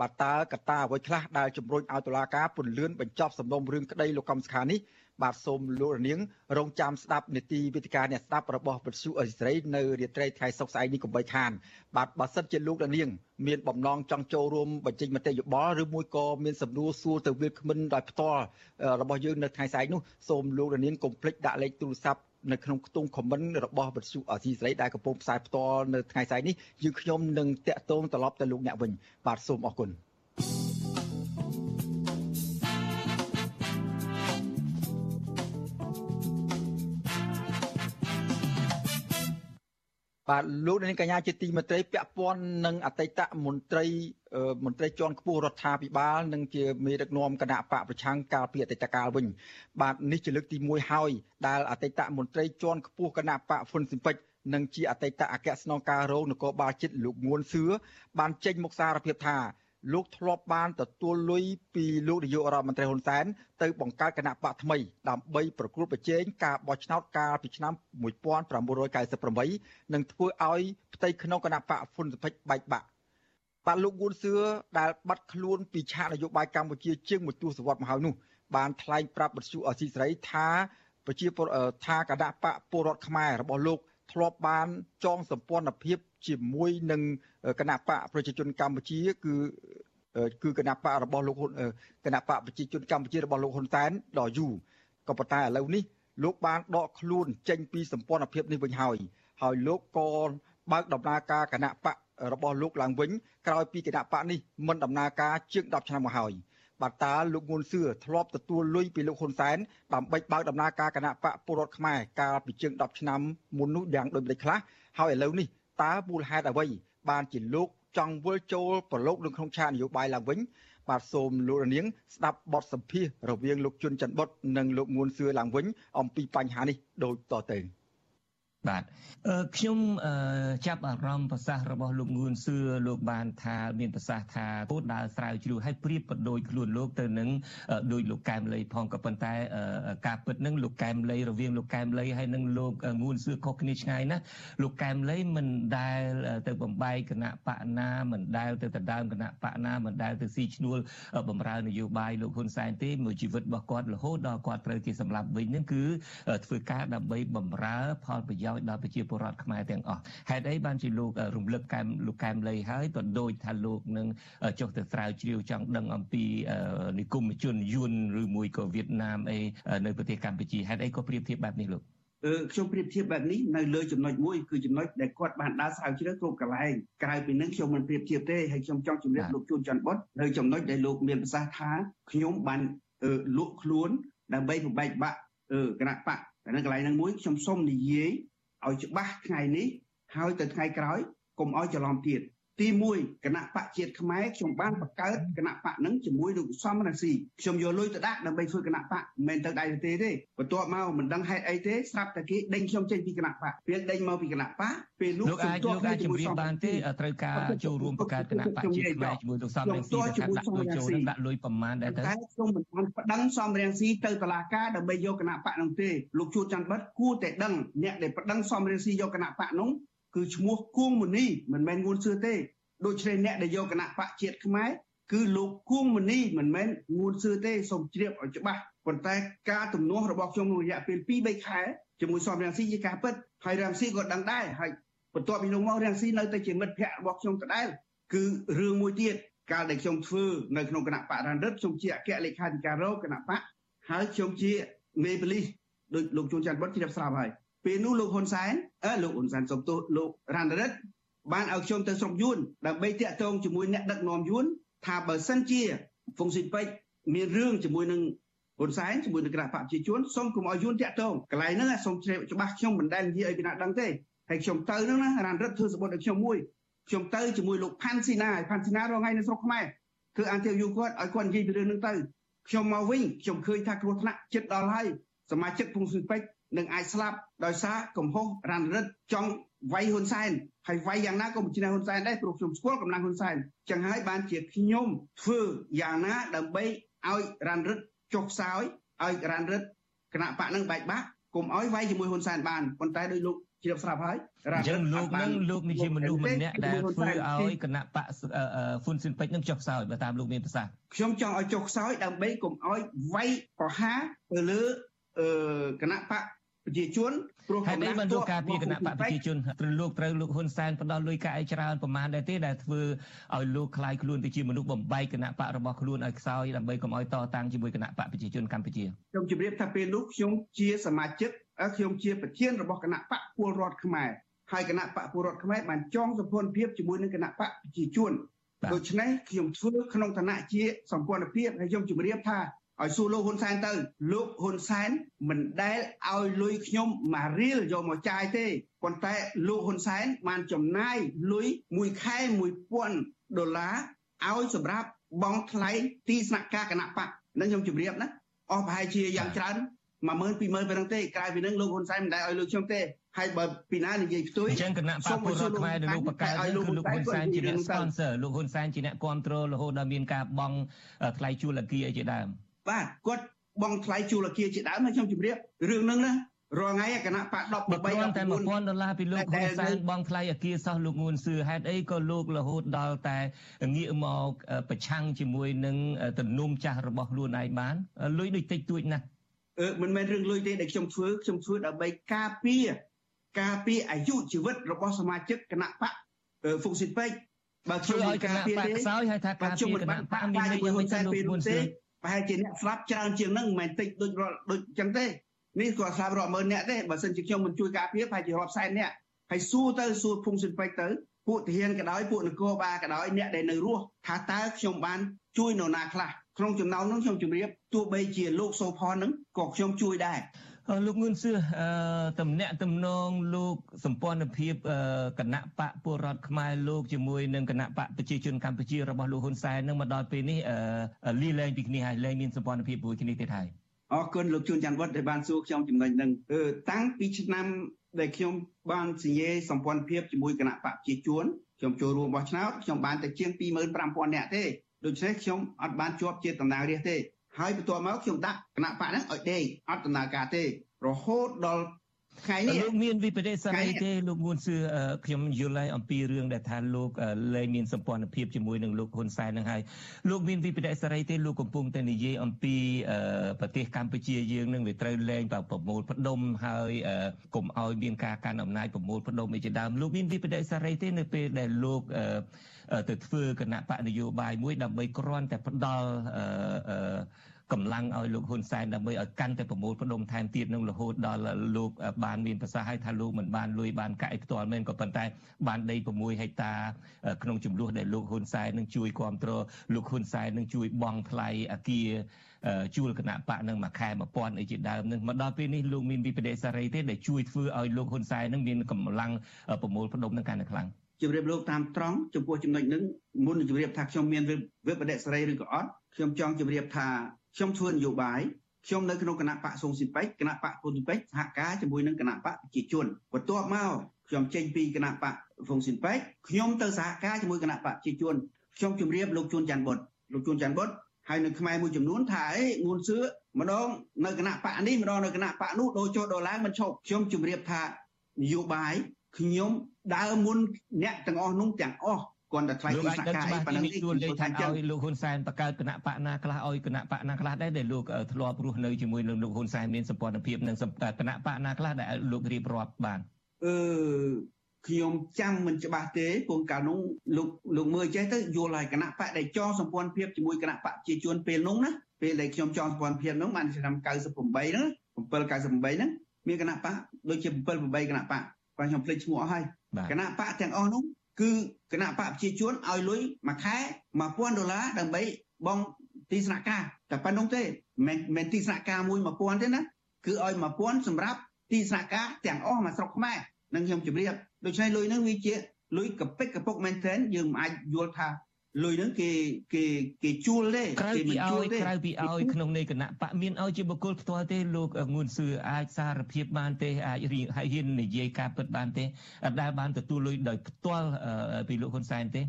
បាទតើកត្តាអ្វីខ្លះដែលជំរុញឲ្យតុលាការពន្លឿនបញ្ចប់សំណុំរឿងក្តីលោកកំសខានេះ បាទសូមលោករនាងរងចាំស្ដាប់នីតិវិទ្យាអ្នកស្ដាប់របស់វិទ្យុអេស្រីនៅរាត្រីថ្ងៃសុក្រស្អែកនេះកុំបីខាន បាទបើសិនជាលោករនាង មានបំណងចង់ចូលរួមបញ្ចេញមតិយោបល់ឬមួយក៏មានសំណួរសួរទៅវាគ្មិនដោយផ្ទាល់របស់យើងនៅថ្ងៃស្អែកនោះសូមលោករនាងកុំភ្លេចដាក់លេខទូរស័ព្ទនៅក្នុងខ្ទង់ comment របស់វិទ្យុអសីស្រីដែលកំពុងផ្សាយផ្ទាល់នៅថ្ងៃស្អែកនេះយើងខ្ញុំនឹងតាក់ទងត្រឡប់ទៅលោកអ្នកវិញបាទសូមអរគុណ បាទលោកនាងកញ្ញាជាទីមេត្រីពាក់ព័ន្ធនឹងអតីតមន្ត្រីមន្ត្រីជាន់ខ្ពស់រដ្ឋាភិបាលនិងជាមេដឹកនាំគណៈបកប្រឆាំងកាលពីអតីតកាលវិញបាទនេះជាលើកទី1ហើយដែលអតីតមន្ត្រីជាន់ខ្ពស់គណៈបកហ៊ុនស៊ិនពេជ្រនិងជាអតីតអគ្គស្នងការរងនគរបាលជាតិលោកងួនសឿបានចេញមុខសារភាពថា លោកធ្លាប់បានទទួលលុយពីលោកនាយករដ្ឋមន្ត្រីហ៊ុនសែនទៅបង្កើតគណៈបកថ្មីដើម្បីប្រគល់ប្រជែងការបោះឆ្នោតកាលពីឆ្នាំ1998និងធ្វើឲ្យផ្ទៃក្នុងគណៈបកហ៊ុនសុភិចបែកបាក់បាទលោកវុនសឿដែលបាត់ខ្លួនពីឆាកនយោបាយកម្ពុជាជាងមួយទសវត្សរ៍មកហើយនោះបានថ្លែងប្រាប់បទសុអសីសេរីថាប្រជាពលថាគណៈបកពលរដ្ឋខ្មែររបស់លោកធ្លាប់បានចងសម្ព័ន្ធភាព ជាមួយនឹងគណៈបកប្រជាជនកម្ពុជា គឺគឺគណៈបករបស់លោកហ៊ុនគណៈបកប្រជាជនកម្ពុជារបស់លោកហ៊ុនសែនដល់យូរក៏ប៉ុន្តែឥឡូវនេះលោកបានដកខ្លួនចេញពីសម្ព័ន្ធភាពនេះវិញហើយហើយលោកក៏បើកដំណើរការគណៈបករបស់លោកឡើងវិញក្រោយពីគណៈបកនេះមិនដំណើរការជាង10ឆ្នាំមកហើយបាទតើលោកងួនសឿធ្លាប់ទទួលលុយពីលោកហ៊ុនសែនដើម្បីបើកដំណើរការគណៈបកពលរដ្ឋខ្មែរកាលពីជាង10ឆ្នាំមុននោះយ៉ាងដូចម្តេចខ្លះហើយឥឡូវនេះ តើមូលហេតុអ្វី បានជាលោកចង់វិលចូលប្រឡូកនៅក្នុងឆាកនយោបាយឡើងវិញបាទសូមលោករនាងស្ដាប់បទសម្ភាសរវាងលោកជុនច័ន្ទបុតនិងលោកងួនសឿឡើងវិញ អំពីបញ្ហានេះដូចតទៅ បាទខ្ញុំចាប់អារម្មណ៍ប្រសាសន៍របស់លោកងួនសឿលោកបានថាមានប្រសាសន៍ថាគោតដើរស្រាវជ្រាវឲ្យប្រៀបប្រដូចខ្លួនលោកទៅនឹងដោយលោកកែមលីផងក៏ប៉ុន្តែការពិតនឹងលោកកែមលីរវាងលោកកែមលីហើយនឹងលោកងួនសឿខុសគ្នាឆ្ងាយណាស់លោកកែមលីមិនដែលទៅបំបែកគណៈបកណាមិនដែលទៅដណ្ដើមគណៈបកណាមិនដែលទៅស៊ីឈ្នួលបំរើនយោបាយលោកហ៊ុនសែនទេមួយជីវិតរបស់គាត់រហូតដល់គាត់ត្រូវគេសម្លាប់វិញនឹងគឺធ្វើការដើម្បីបំរើផលប្រយោជន៍ដល់ប្រជាពលរដ្ឋខ្មែរទាំងអស់ហេតុអីបានជាលោករំលឹកកែមលោកកែមលីហើយក៏ដូចថាលោកនឹងចុះទៅស្រាវជ្រាវចង់ដឹងអំពីនិគមជនយួនឬមួយក៏វៀតណាមអីនៅប្រទេសកម្ពុជាហេតុអីក៏ប្រៀបធៀបបែបនេះលោកខ្ញុំប្រៀបធៀបបែបនេះនៅលើចំណុចមួយគឺចំណុចដែលគាត់បានដើរស្រាវជ្រាវគ្រប់កន្លែងក្រៅពីនឹងខ្ញុំមិនប្រៀបធៀបទេហើយខ្ញុំចង់ជម្រាបលោកជួនច័ន្ទបុតនៅចំណុចដែលលោកមានប្រសាសន៍ថាខ្ញុំបានលក់ខ្លួនដើម្បីបំបែកបាក់គណៈបកតែនៅកន្លែងហ្នឹងមួយខ្ញុំសូមនិយាយ ឲ្យច្បាស់ថ្ងៃនេះហើយទៅថ្ងៃក្រោយកុំឲ្យច្រឡំទៀត ទី1គណៈបកជាតិខ្មែរខ្ញុំបានបង្កើតគណៈបកនឹងជាមួយលោកសំរងស៊ីខ្ញុំយកលុយទៅដាក់ដើម្បីធ្វើគណៈបកមិនមែនទៅដៃទេទេបន្ទាប់មកមិនដឹងហេតុអីទេស្រាប់តែគេដេញខ្ញុំចេញពីគណៈបកពេលដេញមកពីគណៈបកពេលនោះលោកអាចលោកអាចជម្រាបបានទេត្រូវការចូលរួមបង្កើតគណៈបកជាតិខ្មែរជាមួយលោកសំរងស៊ីថាដាក់លុយចូលនឹងដាក់លុយប្រមាណដែរទៅតែខ្ញុំមិនបានប្តឹងសំរងស៊ីទៅតុលាការដើម្បីយកគណៈបកនោះទេលោកជួនច័ន្ទបិទគួរតែដឹងអ្នកដែលប្តឹងសំរងស៊ីយកគណៈបកនោះ គឺឈ្មោះគួងមនីមិនមែនងួនសឿទេដូច្នេះអ្នកដែលយកគណៈបកជាតិខ្មែរគឺលោកគួងមនីមិនមែនងួនសឿទេសូមជ្រាបឲ្យច្បាស់ប៉ុន្តែការទំនាស់របស់ខ្ញុំក្នុងរយៈពេល2 3ខែជាមួយសំរងស៊ីជាការពិតហើយរងស៊ីក៏ដឹងដែរហើយបន្ទាប់ពីនោះមករងស៊ីនៅតែជាមិត្តភ័ក្តិរបស់ខ្ញុំដដែលគឺរឿងមួយទៀតកាលដែលខ្ញុំធ្វើនៅក្នុងគណៈបករ៉ានរិតខ្ញុំជាអគ្គលេខាធិការរងគណៈបកហើយខ្ញុំជាមេបលីសដោយលោកជួនច័ន្ទបុតជ្រាបស្រាប់ហើយ ពេលនោះលោកហ៊ុនសែនអឺលោកហ៊ុនសែនសុំទោសលោករ៉ានរិតបានឲ្យខ្ញុំទៅស្រុកយួនដើម្បីតាក់ទងជាមួយអ្នកដឹកនាំយួនថាបើសិនជាហ្វុងស៊ីពេចមានរឿងជាមួយនឹងហ៊ុនសែនជាមួយនឹងគណៈបព្វជិជនសូមកុំឲ្យយួនតាក់ទងកន្លែងហ្នឹងសូមជ្រាបច្បាស់ខ្ញុំមិនដែលនិយាយឲ្យពីណាដឹងទេហើយខ្ញុំទៅហ្នឹងណារានរឹតធ្វើសបុតឲ្យខ្ញុំមួយខ្ញុំទៅជាមួយលោកផាន់ស៊ីណាហើយផាន់ស៊ីណារងថ្ងៃនៅស្រុកខ្មែរគឺអន្តរយូគាត់ឲ្យគាត់និយាយពីរឿងហ្នឹងទៅខ្ញុំមកវិញខ្ញុំឃើញថាគ្រោះថ្នាក់ចិត្តដល់ហើយសមាជិកភូមិស៊ីពេច នឹងអាចស្លាប់ដោយសារកំហុសរានរឹតចង់វាយហ៊ុនសែនហើយវាយយ៉ាងណាក៏មិនឈ្នះហ៊ុនសែនដែរព្រោះខ្ញុំស្គាល់កម្លាំងហ៊ុនសែនចឹងហើយបានជាខ្ញុំធ្វើយ៉ាងណាដើម្បីឲ្យរានរឹតចុះខ្សោយឲ្យរានរឹតគណៈបកនឹងបែកបាក់កុំឲ្យវាយជាមួយហ៊ុនសែនបានប៉ុន្តែដោយលោកជ្រាបស្រាប់ហើយអញ្ចឹងលោកនឹងលោកនេះជាមនុស្សម្នាក់ដែលធ្វើឲ្យគណៈបកហ្វុនស៊ិនពេជ្រនឹងចុះខ្សោយបើតាមលោកមានប្រសាសន៍ខ្ញុំចង់ឲ្យចុះខ្សោយដើម្បីកុំឲ្យវាយប្រហារទៅលើ អឺគណៈបកប្រជាជនព្រោះកម្លាំងទ័ពការពារគណៈបកប្រជាជនត្រូវលោកត្រូវលោកហ៊ុនសែនផ្ដោះលុយកាក់ឲ្យច្រើនប្រមាណដែរទេដែលធ្វើឲ្យលោកខ្លាយខ្លួនទៅជាមនុស្សបំបែកគណៈបករបស់ខ្លួនឲ្យខ្សោយដើម្បីកុំឲ្យតតាំងជាមួយគណៈបកប្រជាជនកម្ពុជាខ្ញុំជម្រាបថាពេលនោះខ្ញុំជាសមាជិកខ្ញុំជាប្រធានរបស់គណៈបកពលរដ្ឋខ្មែរហើយគណៈបកពលរដ្ឋខ្មែរបានចងសម្ព័ន្ធភាពជាមួយនឹងគណៈបកប្រជាជនដូច្នេះខ្ញុំធ្វើក្នុងឋានៈជាសម្ព័ន្ធភាពហើយខ្ញុំជម្រាបថា ឲ្យសួរលោកហ៊ុនសែនទៅលោកហ៊ុនសែនមិនដែលឲ្យលុយខ្ញុំមួយរៀលយកមកចាយទេប៉ុន្តែលោកហ៊ុនសែនបានចំណាយលុយមួយខែ1000ដុល្លារឲ្យសម្រាប់បង់ថ្លៃទីស្នាក់ការគណៈបកនឹងខ្ញុំជម្រាបណាអស់ប្រហែលជាយ៉ាងច្រើន10000 20000ប៉ុណ្ណឹងទេក្រៅពីនឹងលោកហ៊ុនសែនមិនដែលឲ្យលុយខ្ញុំទេហើយបើពីណានិយាយផ្ទុយអញ្ចឹងគណៈបកពលរដ្ឋខ្មែរនៅលោកបកកើតគឺលោកហ៊ុនសែនជាអ្នក sponsor លោកហ៊ុនសែនជាអ្នកគ្រប់គ្រងរហូតដល់មានការបង់ថ្លៃជួលអគារជាដើម បាទគាត់បងថ្លៃជួលអគារជាដើមហើយខ្ញុំជម្រាបរឿងហ្នឹងណារាល់ថ្ងៃគណៈបក13បើគ្រាន់តែ1000ដុល្លារពីលោកហ៊ុនសែនបងថ្លៃអគារសោះលោកងួនសឿហេតុអីក៏លោករហូតដល់តែងាកមកប្រឆាំងជាមួយនឹងទំនុំចាស់របស់ខ្លួនឯងបានលុយដូចតិចតួចណាស់អឺមិនមែនរឿងលុយទេដែលខ្ញុំធ្វើខ្ញុំធ្វើដើម្បីការពារការពារអាយុជីវិតរបស់សមាជិកគណៈបកហ្វុកស៊ីពេកបើខ្ញុំឲ្យគណៈបកខ្សោយហើយថាការពារគណៈបកមានន័យយ៉ាងម៉េចទៅលោកហ៊ុនសែន ប្រហែលជាអ្នកស្លាប់ច្រើនជាងនឹងមិនមែនតិចដូចដូចចឹងទេនេះគាត់ស្លាប់រាប់ម៉ឺនអ្នកទេបើសិនជាខ្ញុំមិនជួយការពារប្រហែលជារាប់សែនអ្នកហើយសួរទៅសួរភូមិសិនពេកទៅពួកទាហានក៏ដោយពួកនគរបាលក៏ដោយអ្នកដែលនៅរស់ថាតើខ្ញុំបានជួយនរណាខ្លះក្នុងចំណោមនោះខ្ញុំជម្រាបទោះបីជាលោកសូផននឹងក៏ខ្ញុំជួយដែរ លោកងឿនសឿតំណាក់តំណងលោកសម្ព័ន្ធភាពគណៈបកពលរដ្ឋខ្មែរលោកជាមួយនឹងគណៈបកប្រជាជនកម្ពុជារបស់លោកហ៊ុនសែននឹងមកដល់ពេលនេះលីលែងពីគ្នាហើយលែងមានសម្ព័ន្ធភាពមួយគ្នាទៀតហើយអរគុណលោកជួនច័ន្ទវត្តដែលបានសួរខ្ញុំចំណុចហ្នឹងតាំងពីឆ្នាំដែលខ្ញុំបានសញ្ញេសម្ព័ន្ធភាពជាមួយគណៈបកប្រជាជនខ្ញុំចូលរួមបោះឆ្នោតខ្ញុំបានតែជាង25000នាក់ទេដូច្នេះខ្ញុំអត់បានជាប់ជាតំណាងរាស្ត្រទេ ហើយបន្ទាប់មកខ្ញុំដាក់គណៈបកហ្នឹងឲ្យដេកអត់ដំណើរការទេ រហូតដល់ថ្ងៃនេះលោកមានវិបត្តិសេរីទេលោកងួនសឿខ្ញុំយល់ហើយអំពីរឿងដែលថាលោកលែងមានសម្ព័ន្ធភាពជាមួយនឹងលោកហ៊ុនសែននឹងហើយលោកមានវិបត្តិសេរីទេលោកកំពុងតែនិយាយអំពីប្រទេសកម្ពុជាយើងនឹងវាត្រូវលែងប្រមូលផ្ដុំហើយកុំឲ្យមានការកាន់អំណាចប្រមូលផ្ដុំអីជាដើមលោកមានវិបត្តិសេរីទេនៅពេលដែលលោក ទៅធ្វើគណៈបកនយោបាយមួយដើម្បីគ្រាន់តែផ្ដល់កម្លាំងឲ្យលោកហ៊ុនសែនដើម្បីឲ្យកាន់តែប្រមូលផ្ដុំថែមទៀតនឹងរហូតដល់លោកបានមានប្រសាសន៍ឲ្យថាលោកមិនបានលុយបានកាក់ផ្ទាល់មែនក៏ប៉ុន្តែបានដី6ហិកតាក្នុងចំនួនដែលលោកហ៊ុនសែននឹងជួយគ្រប់គ្រងលោកហ៊ុនសែននឹងជួយបង់ថ្លៃអាគារជួលគណៈបកនឹងមួយខែ1000អីជាដើមនឹងមកដល់ពេលនេះលោកមានវិបដិសារីទេដែលជួយធ្វើឲ្យលោកហ៊ុនសែននឹងមានកម្លាំងប្រមូលផ្ដុំនឹងកាន់តែខ្លាំង ជម្រាបលោកតាមត្រង់ចំពោះចំណុចនឹងមុនជម្រាបថាខ្ញុំមានវិបដិសារីឬក៏អត់ខ្ញុំចង់ជម្រាបថាខ្ញុំធ្វើនយោបាយខ្ញុំនៅក្នុងគណៈបកសុងស៊ីពេចគណៈបកពុនស៊ីពេចសហការជាមួយនឹងគណៈបកប្រជាជនបន្ទាប់មកខ្ញុំចេញពីគណៈបកហ្វុងស៊ីនពេចខ្ញុំទៅសហការជាមួយគណៈបកប្រជាជនខ្ញុំជម្រាបលោកជួនច័ន្ទបុតលោកជួនច័ន្ទបុតហើយនៅខ្មែរមួយចំនួនថាអេងួនសឿម្ដងនៅគណៈបកនេះម្ដងនៅគណៈបកនោះដូរចុះដូរឡើងមិនឈប់ខ្ញុំជម្រាបថានយោបាយខ្ញុំ ដើរមុនអ្នកទាំងអស់នោះទាំងអស់គាត់តែថ្លៃទីសកាយប៉ុណ្ណឹងទីទួលនិយាយថាឲ្យលោកហ៊ុនសែនបង្កើតគណៈបកណាខ្លះឲ្យគណៈបកណាខ្លះដែរដែលលោកធ្លាប់រស់នៅជាមួយនឹងលោកហ៊ុនសែនមានសម្ព័ន្ធភាពនឹងគណៈបកណាខ្លះដែលលោករៀបរាប់បានអឺខ្ញុំចាំមិនច្បាស់ទេគង់កាលនោះលោកលោកមើលចេះទៅយល់ហើយគណៈបកដែលចងសម្ព័ន្ធភាពជាមួយគណៈបកជាជួនពេលនោះណាពេលដែលខ្ញុំចងសម្ព័ន្ធភាពនោះបានឆ្នាំ98ហ្នឹង798ហ្នឹងមានគណៈបកដូចជា7 8គណៈបក បាទខ្ញុំភ្លេចឈ្មោះអស់ហើយគណៈបកទាំងអស់នោះគឺគណៈបកប្រជាជនឲ្យលុយមួយខែ1000ដុល្លារដើម្បីបងទីស្នាក់ការតែប៉ុណ្្នោះទេមិនមែនទីស្នាក់ការមួយ1000ទេណាគឺឲ្យ1000សម្រាប់ទីស្នាក់ការទាំងអស់មកស្រុកខ្មែរនឹងខ្ញុំជម្រាបដូច្នេះលុយនឹងវាជាលុយកពិកកពុកមែនទែនយើងមិនអាចយល់ថា លុយហ្នឹងគេគេគេជួលទេគេមិនជួលទេក្រៅពីឲ្យក្នុងនៃគណៈបកមានឲ្យជាបុគ្គលផ្ទាល់ទេលោកងួនសឿអាចសារភាពបានទេអាចហើយហ៊ាននិយាយការពិតបានទេអត់ដែលបានទទួលលុយដោយផ្ទាល់ពីលោកហ៊ុនសែនទេ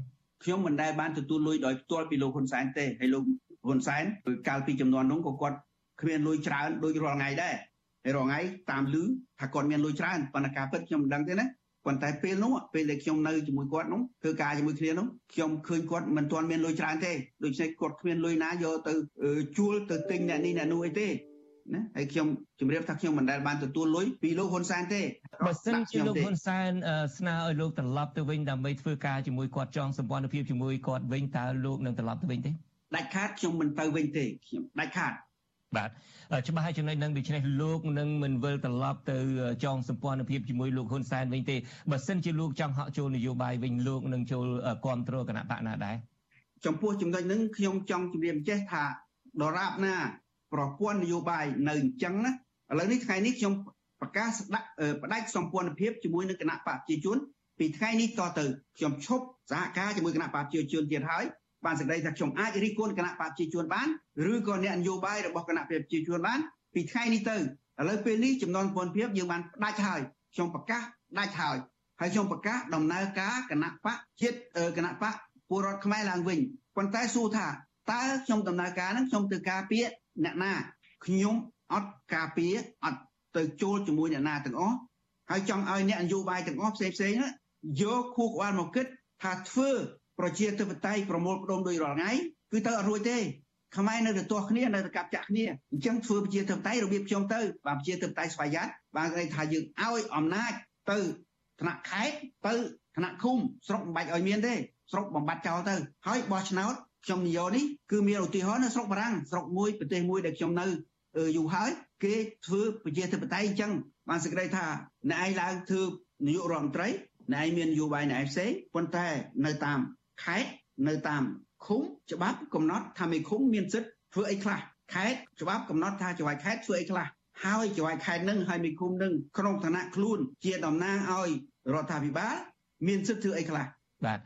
ខ្ញុំមិនដែលបានទទួលលុយដោយផ្ទាល់ពីលោកហ៊ុនសែនទេហើយលោកហ៊ុនសែនកាលពីចំនួននោះក៏គាត់គ្មានលុយច្រើនដូចរាល់ថ្ងៃដែរហើយរាល់ថ្ងៃតាមលឺថាគាត់មានលុយច្រើនប៉ុន្តែការពិតខ្ញុំមិនដឹងទេណា ប៉ុន្តែពេលនោះពេលដែលខ្ញុំនៅជាមួយគាត់នោះធ្វើការជាមួយគ្នានោះខ្ញុំឃើញគាត់មិនទាន់មានលុយច្រើនទេដូច្នេះគាត់គ្មានលុយណាយកទៅជួលទៅទិញអ្នកនេះអ្នកនោះអីទេណាហើយខ្ញុំជម្រាបថាខ្ញុំមិនដែលបានទទួលលុយពីលោកហ៊ុនសែនទេបើសិនជាលោកហ៊ុនសែនស្នើឲ្យលោកត្រឡប់ទៅវិញដើម្បីធ្វើការជាមួយគាត់ចងសម្ព័ន្ធភាពជាមួយគាត់វិញតើលោកនឹងត្រឡប់ទៅវិញទេដាច់ខាតខ្ញុំមិនទៅវិញទេខ្ញុំដាច់ខាត បាទច្បាស់ហើយចំណុចហ្នឹងដូច្នេះលោកនឹងមិនវិលត្រឡប់ទៅចងសម្ព័ន្ធភាពជាមួយលោកហ៊ុនសែនវិញទេបើសិនជាលោកចង់ហក់ចូលនយោបាយវិញលោកនឹងចូលគ្រប់គ្រងគណៈបកណាដែរចំពោះចំណុចហ្នឹងខ្ញុំចង់ជម្រាបចេះថាដរាបណា ប្រព័ន្ធនយោបាយនៅអញ្ចឹងណាឥឡូវនេះថ្ងៃនេះខ្ញុំប្រកាសដាក់បដិសម្ព័ន្ធភាពជាមួយនឹងគណៈបកប្រជាជនពីថ្ងៃនេះតទៅខ្ញុំឈប់សហការជាមួយគណៈបកប្រជាជនទៀតហើយ បានសេចក្តីថាខ្ញុំអាចរិះគន់គណៈបកប្រជាជនបានឬក៏អ្នកនយោបាយរបស់គណៈប្រជាជនបានពីថ្ងៃនេះទៅឥឡូវពេលនេះចំនួនពន្ធភាពយើងបានផ្ដាច់ហើយខ្ញុំប្រកាសដាច់ហើយហើយខ្ញុំប្រកាសដំណើរការគណៈបកជាតិគណៈបកពលរដ្ឋខ្មែរឡើងវិញប៉ុន្តែសួរថាតើខ្ញុំដំណើរការហ្នឹងខ្ញុំធ្វើការពារអ្នកណាខ្ញុំអត់ការពារអត់ទៅចូលជាមួយអ្នកណាទាំងអស់ហើយចង់ឲ្យអ្នកនយោបាយទាំងអស់ផ្សេងផ្សេងៗយកខួរក្បាលមកគិតថាធ្វើ ប្រជាធិបតេយ្យប្រមូលផ្ដុំដោយរាល់ថ្ងៃគឺទៅអត់រួចទេខ្មែរនៅតែទាស់គ្នានៅតែកាប់ចាក់គ្នាអញ្ចឹងធ្វើប្រជាធិបតេយ្យរបៀបខ្ញុំទៅបាទប្រជាធិបតេយ្យស្វ័យយ័តបាទគេថាយើងឲ្យអំណាចទៅថ្នាក់ខេត្តទៅថ្នាក់ឃុំស្រុកមិនបាច់ឲ្យមានទេស្រុកបំបត្តិចោលទៅហើយបោះឆ្នោតខ្ញុំនិយាយនេះគឺមានឧទាហរណ៍នៅស្រុកបារាំងស្រុកមួយប្រទេសមួយដែលខ្ញុំនៅយូរហើយគេធ្វើប្រជាធិបតេយ្យអញ្ចឹងបានសេចក្តីថាអ្នកឯងឡើងធ្វើនាយករដ្ឋមន្ត្រីអ្នកឯងមាននយោបាយអ្នកឯងផ្សេងប៉ុន្តែនៅតាម ខេត្តនៅតាមឃុំច្បាប់កំណត់ថាមេឃុំមានសិទ្ធិធ្វើអីខ្លះខេត្តច្បាប់កំណត់ថាចៅហ្វាយខេត្តធ្វើអីខ្លះហើយចៅហ្វាយខេត្តនឹងហើយមេឃុំនឹងក្នុងឋានៈខ្លួនជាតំណាងឲ្យរដ្ឋាភិបាលមានសិទ្ធិធ្វើអីខ្លះបាទ